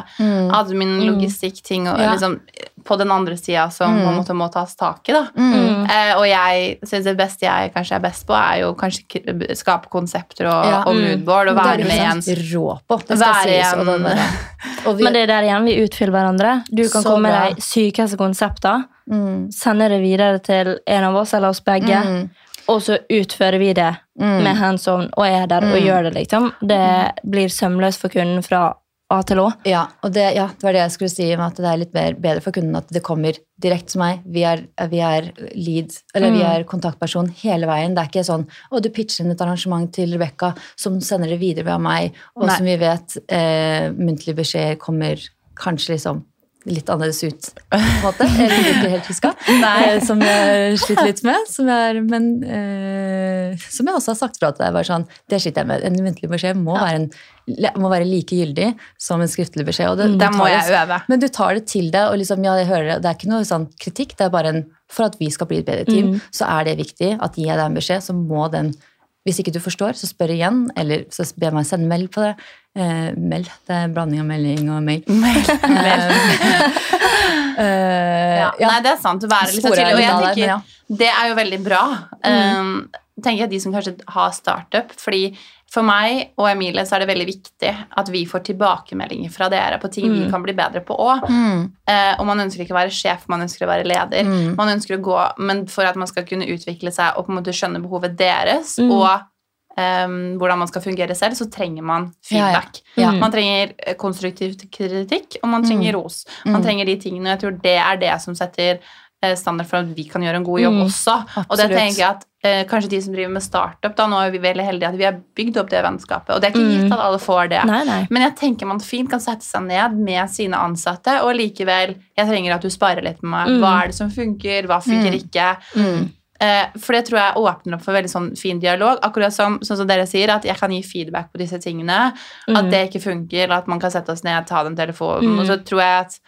admin, logistikk-ting og Ja. liksom på den andre sida som mm. en må tas tak i. da. Eh, og jeg syns det beste jeg kanskje er best på, er jo kanskje skape konsepter og, Ja. og moodboard og være med igjen. rå på. Det skal Være sies. Og, vi, Men det er der igjen vi utfyller hverandre. Du kan komme med de sykeste konsepter, mm, sende det videre til en av oss eller oss begge, Mm. Og så utfører vi det med hands on og er der Mm. og gjør det, liksom. Det blir sømløst for kunden fra A til Å. ja, og det, ja, det var det jeg skulle si, om at det er litt mer, bedre for kunden at det kommer direkte til meg. Vi er, vi er lead, eller vi er kontaktperson hele veien. Det er ikke sånn å, du pitcher inn et arrangement til Rebekka, som sender det videre via meg, og Nei. som vi vet, eh, muntlige beskjeder kommer kanskje liksom litt annerledes ut, på en måte. Eller ikke helt huska. Eh, Som jeg sliter litt med. Som jeg, men eh, som jeg også har sagt fra til deg. Sånn, det sliter jeg med. En muntlig beskjed må, være, en, må være like gyldig som en skriftlig beskjed. Og det, mm. det må jeg det- øve. Men du tar det til deg, og liksom, ja, jeg hører det. Det er ikke noe sånn kritikk, det er bare en for at vi skal bli et bedre team, Mm. så er det viktig at gir jeg deg en beskjed, så må den Hvis ikke du forstår, så spør igjen, eller så be meg sende meld på det. Eh, mel. Det er en blanding av melding og mail. Eh, Ja. ja. Nei, det er sant. Være litt så Sporet er. Og jeg tenker, ja. det er jo veldig bra. Um, tenker jeg de som kanskje har startup. fordi for meg og Emilie så er det veldig viktig at vi får tilbakemeldinger fra dere på ting vi Mm. kan bli bedre på òg. Mm. Eh, og man ønsker ikke å være sjef, man ønsker å være leder. Mm. Man ønsker å gå, Men for at man skal kunne utvikle seg og på en måte skjønne behovet deres, Mm. og em, hvordan man skal fungere selv, så trenger man Ja, ja. feedback. Ja. Man trenger eh, konstruktiv kritikk, og man trenger ros. Man Mm. trenger de tingene, og jeg tror det er det som setter eh, standard for at vi kan gjøre en god jobb Mm. også. Og det tenker jeg at eh, kanskje de som driver med startup, da, nå er vi veldig heldige at vi har bygd opp det vennskapet. Og det er ikke gitt Mm. at alle får det. Nei, nei. Men jeg tenker man fint kan sette seg ned med sine ansatte, og likevel Jeg trenger at du sparer litt med meg. Mm. Hva er det som funker? Hva funker Mm. ikke? Eh, for det tror jeg åpner opp for veldig sånn fin dialog. Akkurat som, sånn som dere sier, at jeg kan gi feedback på disse tingene. At Mm. det ikke funker, eller at man kan sette oss ned, ta den telefonen. Mm. Og så tror jeg at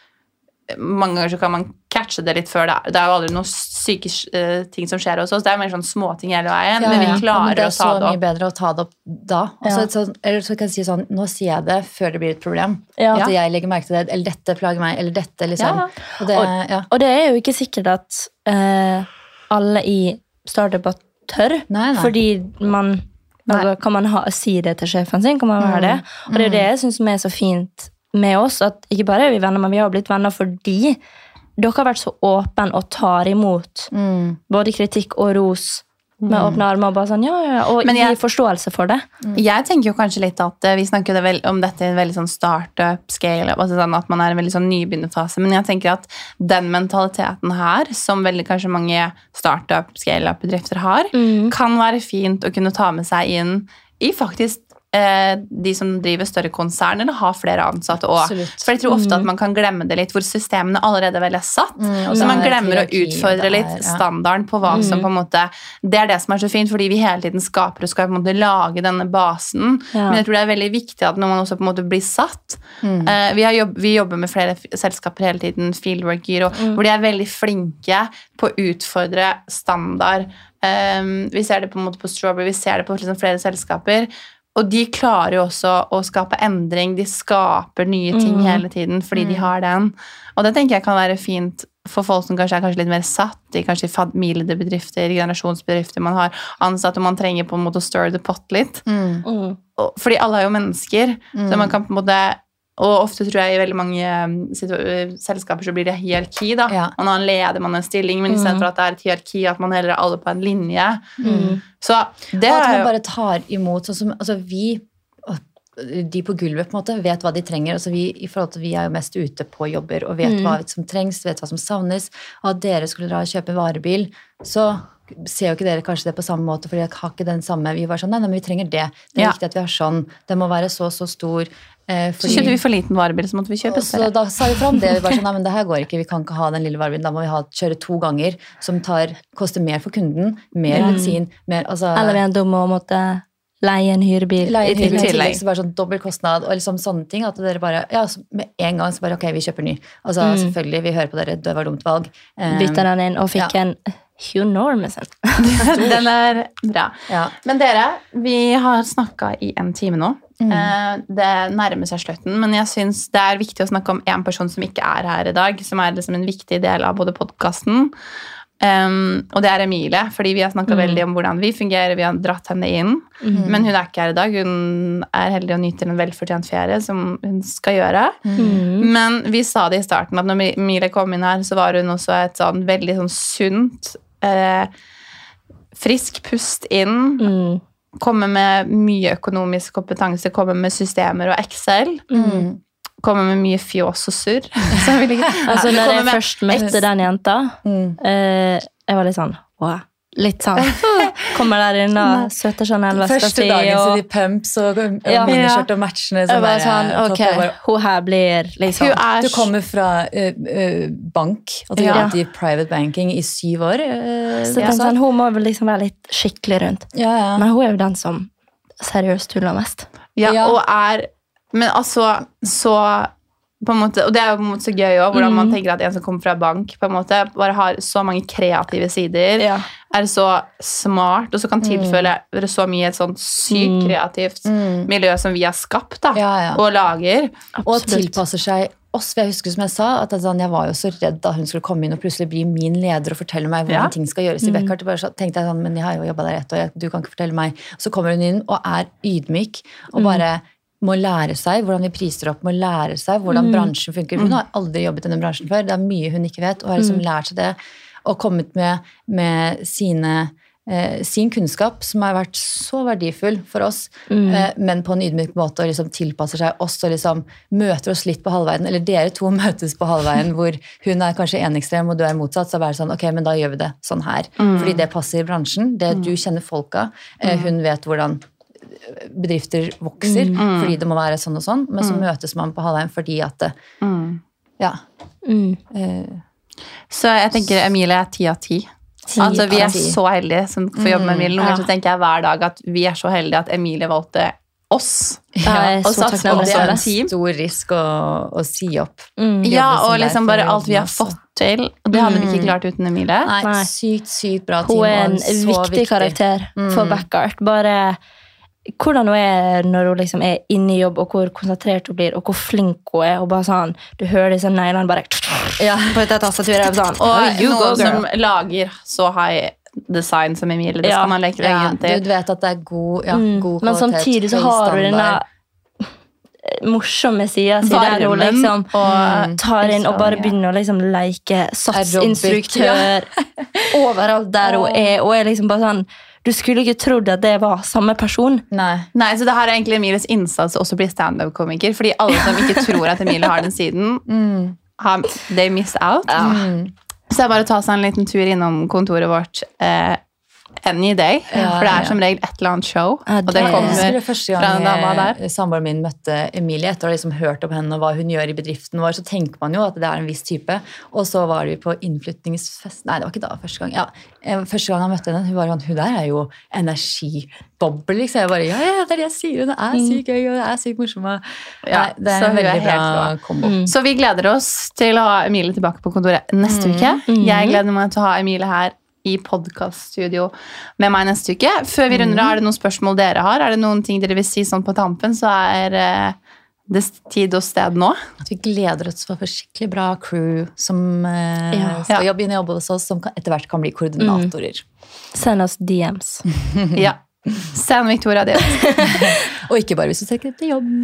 mange ganger så kan man catche det litt før det er. Det er jo aldri noen syke uh, ting som skjer hos oss. Det er mer sånn småting hele veien. Ja, men vi klarer det men å ta så det mye bedre å ta det opp da. Også, Ja. et sånn- eller så kan jeg si sånn Nå sier jeg det før det blir et problem. Ja. At jeg legger merke til det. Eller dette plager meg. Eller dette, liksom. Ja. Og det, ja. Og det er jo ikke sikkert at eh, alle i startuper tør, Nei, nei. fordi man altså, Kan man ha, si det til sjefen sin? Kan man være det? Og det er det jeg syns er så fint med oss, at ikke bare er vi venner, men vi har blitt venner fordi dere har vært så åpne og tar imot Mm. både kritikk og ros med åpne armer og bare sånn, ja, ja, og Men jeg- gi forståelse for det. Jeg tenker jo kanskje litt at eh, Vi snakker vel, om dette i en veldig sånn startup, scale-up, altså sånn at man er i en veldig sånn nybegynnerfase. Men jeg tenker at den mentaliteten her, som veldig kanskje mange startup, scale-up-bedrifter har, Mm. kan være fint å kunne ta med seg inn i faktisk de som driver større konsern, eller har flere ansatte òg. For jeg tror ofte at man kan glemme det litt, hvor systemene allerede vel er satt. Mm, så så man er glemmer å utfordre det er- litt standarden på hva som på en måte Det er det som er så fint, fordi vi hele tiden skaper og skal på en måte lage denne basen. Ja. Men jeg tror det er veldig viktig at når man også på en måte blir satt Mm. eh, vi, har jobb, vi jobber med flere selskaper hele tiden, Fieldworker, Gyro, hvor de er veldig flinke på å utfordre standard. Um, vi ser det på en måte på Strawberry, vi ser det på liksom flere selskaper. Og de klarer jo også å skape endring. De skaper nye ting Mm. hele tiden fordi de har den. Og det tenker jeg kan være fint for folk som kanskje er kanskje litt mer satt i kanskje familiebedrifter, generasjonsbedrifter man har ansatte, og man trenger på en måte å stir the pot litt. Mm. Mm. Fordi alle er jo mennesker, så man kan på en måte og ofte tror jeg i veldig mange um, uh, selskaper så blir det hierarki. da. Ja. Man har en leder, man har en stilling, men istedenfor at det er et hierarki, at man heller er alle på en linje. Mm. Så det Og at er man bare tar imot sånn som altså vi de på gulvet på en måte vet hva de trenger. altså vi, i forhold til Vi er jo mest ute på jobber og vet Mm. hva som trengs, vet hva som savnes. Og at dere skulle dra og kjøpe varebil, så ser jo ikke dere kanskje det på samme måte, for dere har ikke den samme Vi var sånn, nei, nei, men vi trenger det. Det er Ja. viktig at vi har sånn. Den må være så så stor. Eh, Så kjøpte vi for liten varebil, så måtte vi kjøpe større. så da sa vi fram det. Vi bare sånn, nei, men det her går ikke, vi kan ikke ha den lille varebilen. Da må vi ha, kjøre to ganger, som tar, koster mer for kunden. Mer Ja. bensin, mer altså, Eller vi er dumme måtte leie en hyrebil Leie en i tillegg. tillegg, så bare sånn dobbel kostnad og liksom sånne ting. At dere bare, ja, så med en gang så bare ok, vi kjøper ny. Altså Mm. selvfølgelig, vi hører på dere, det var dumt valg. Um, Bytta den inn og fikk ja. en Hunormesen. Den er bra. Ja. Men dere, vi har snakka i en time nå. Mm. Eh, Det nærmer seg slutten, men jeg syns det er viktig å snakke om en person som ikke er her i dag, som er liksom en viktig del av både podkasten. Um, og det er Emilie, fordi vi har snakka Mm. veldig om hvordan vi fungerer. Vi har dratt henne inn. mm. Men hun er ikke her i dag. Hun er heldig og nyter en velfortjent ferie, som hun skal gjøre. Mm. Men vi sa det i starten, at når Emilie kom inn her, så var hun også et sånn veldig sånn sunt eh, Frisk pust inn. Mm. Komme med mye økonomisk kompetanse, komme med systemer og Excel. Mm. Komme med mye fjås og surr. Altså, når jeg først møtte den jenta, Mm. eh, jeg var litt sånn wow. Litt sånn Kommer der inn og søter Chanel-veska Første dagen så Og de pumps og, og Ja. miniskjørt og matchende. jeg bare sånn Ok, bare, hun her blir liksom er Du kommer fra uh, uh, bank, og du Ja. jobbet i private banking i syv år. Uh, Så ja. sånn, Hun må vel liksom være litt skikkelig rundt. Ja, ja. Men hun er jo den som seriøst tuller mest. Ja, Ja. og er Men altså, så måte, Og det er jo på en måte så gøy òg, hvordan man tenker at en som kommer fra bank, på en måte, bare har så mange kreative sider. Ja. Er så smart, og så kan tilføre så mye et sånt sykt kreativt miljø som vi har skapt da, Ja, ja. og lager. Og tilpasser seg oss. Jeg husker som jeg sa, at sånn, jeg var jo så redd da hun skulle komme inn og plutselig bli min leder og fortelle meg hvordan Ja. ting skal gjøres i Beckhart. Bare så tenkte jeg sånn, men jeg har jo jobba der ett år, du kan ikke fortelle meg. Så kommer hun inn og er ydmyk og bare må lære seg hvordan vi priser opp, må lære seg hvordan bransjen funker. Hun har aldri jobbet i denne bransjen før, det er mye hun ikke vet, og har liksom lært seg det. Og kommet med, med sine eh, sin kunnskap, som har vært så verdifull for oss, eh, men på en ydmyk måte og liksom tilpasser seg oss og liksom møter oss litt på halvveien. Eller dere to møtes på halvveien, hvor hun er kanskje en ekstrem og du er motsatt. Så er det bare sånn, ok, men da gjør vi det sånn her. Fordi det passer i bransjen. Det Du kjenner folka. Eh, hun vet hvordan bedrifter vokser fordi det må være sånn og sånn, men så møtes man på halvveien fordi at det, Ja. Mm. eh, Så jeg tenker Emilie er ti av ti. Altså, vi er så heldige som får jobbe med Emilie. Noen ganger så tenker jeg hver dag at vi er så heldige at Emilie valgte oss. Ja, er og så satse på det er som en stor risk å, å si opp. Mm. Ja, og liksom bare alt vi har også. fått til. Og det hadde vi ikke klart uten Emilie. Nei, sykt, sykt bra team. Hun er en så viktig karakter for Backart. Bare hvordan hun er når hun liksom er inne i jobb, og hvor konsentrert hun blir, og hvor flink hun er. og bare sånn, Du hører disse neglene bare Ja. på et tastatur. og Sånn, Og «Oh, go, noen som lager så high design som Emilie. Det Ja. skal man leke Ja, lenge du til. vet at det er god, ja, Mm. god Men samtidig så har hun denne morsomme sida si, der hun liksom og tar inn og bare begynner å liksom leke satsinstruktør overalt der hun er. Og er liksom bare sånn Du skulle ikke trodd at det var samme person. Nei. Nei, så det her er egentlig Emilies innsats også å bli standup-komiker. Fordi alle som ikke tror at Emilie har den siden, Mm. they miss out. Så det er bare å ta seg en liten tur innom kontoret vårt eh, any day. Ja, for det ja. er som regel et eller annet show. Ja, og det kommer det første fra en dame der. eh, samboeren min møtte Emilie etter å ha liksom hørt om henne og hva hun gjør i bedriften vår, så tenker man jo at det er en viss type. Og så var vi på innflytningsfest Nei, det var ikke da første gang. Ja, eh, første gang jeg møtte henne, hun var sånn Hun der er jo energiboble, liksom. Jeg bare Ja, ja, det er det jeg sier. Hun er sykt gøy, og det er sykt morsom. og- Ja, det er så en veldig er bra kombo. kombo. Så vi gleder oss til å ha Emilie tilbake på kontoret neste Mm. uke. Jeg gleder meg til å ha Emilie her i podkaststudio med meg neste uke. Før vi Mm. runder av, er det noen spørsmål dere har? Er det noen ting dere vil si sånn på tampen, så er eh, det tid og sted nå. At vi gleder oss for skikkelig bra crew som eh, Ja. skal begynne jobbe inn i jobbe hos oss, som etter hvert kan bli koordinatorer. Send oss DMs. Ja. Send Victoria det. Og ikke bare hvis du søker etter jobb.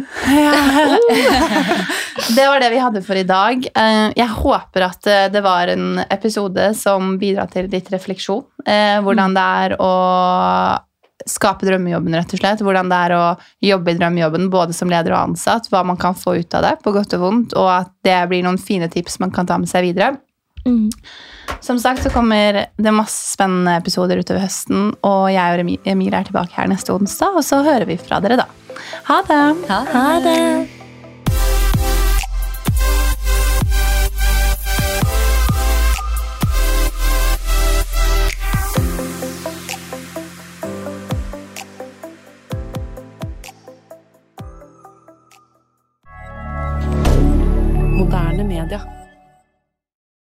Det var det vi hadde for i dag. Eh, Jeg håper at eh, det var en episode som bidrar til litt refleksjon. Eh, Hvordan det er å skape drømmejobben, rett og slett. Hvordan det er å jobbe i drømmejobben både som leder og ansatt. Hva man kan få ut av det, på godt og vondt. Og at det blir noen fine tips man kan ta med seg videre. Som sagt så kommer det masse spennende episoder utover høsten, og jeg og Emil er tilbake her neste onsdag, og så hører vi fra dere da. Ha det! Ha det. Ha det. D'accord.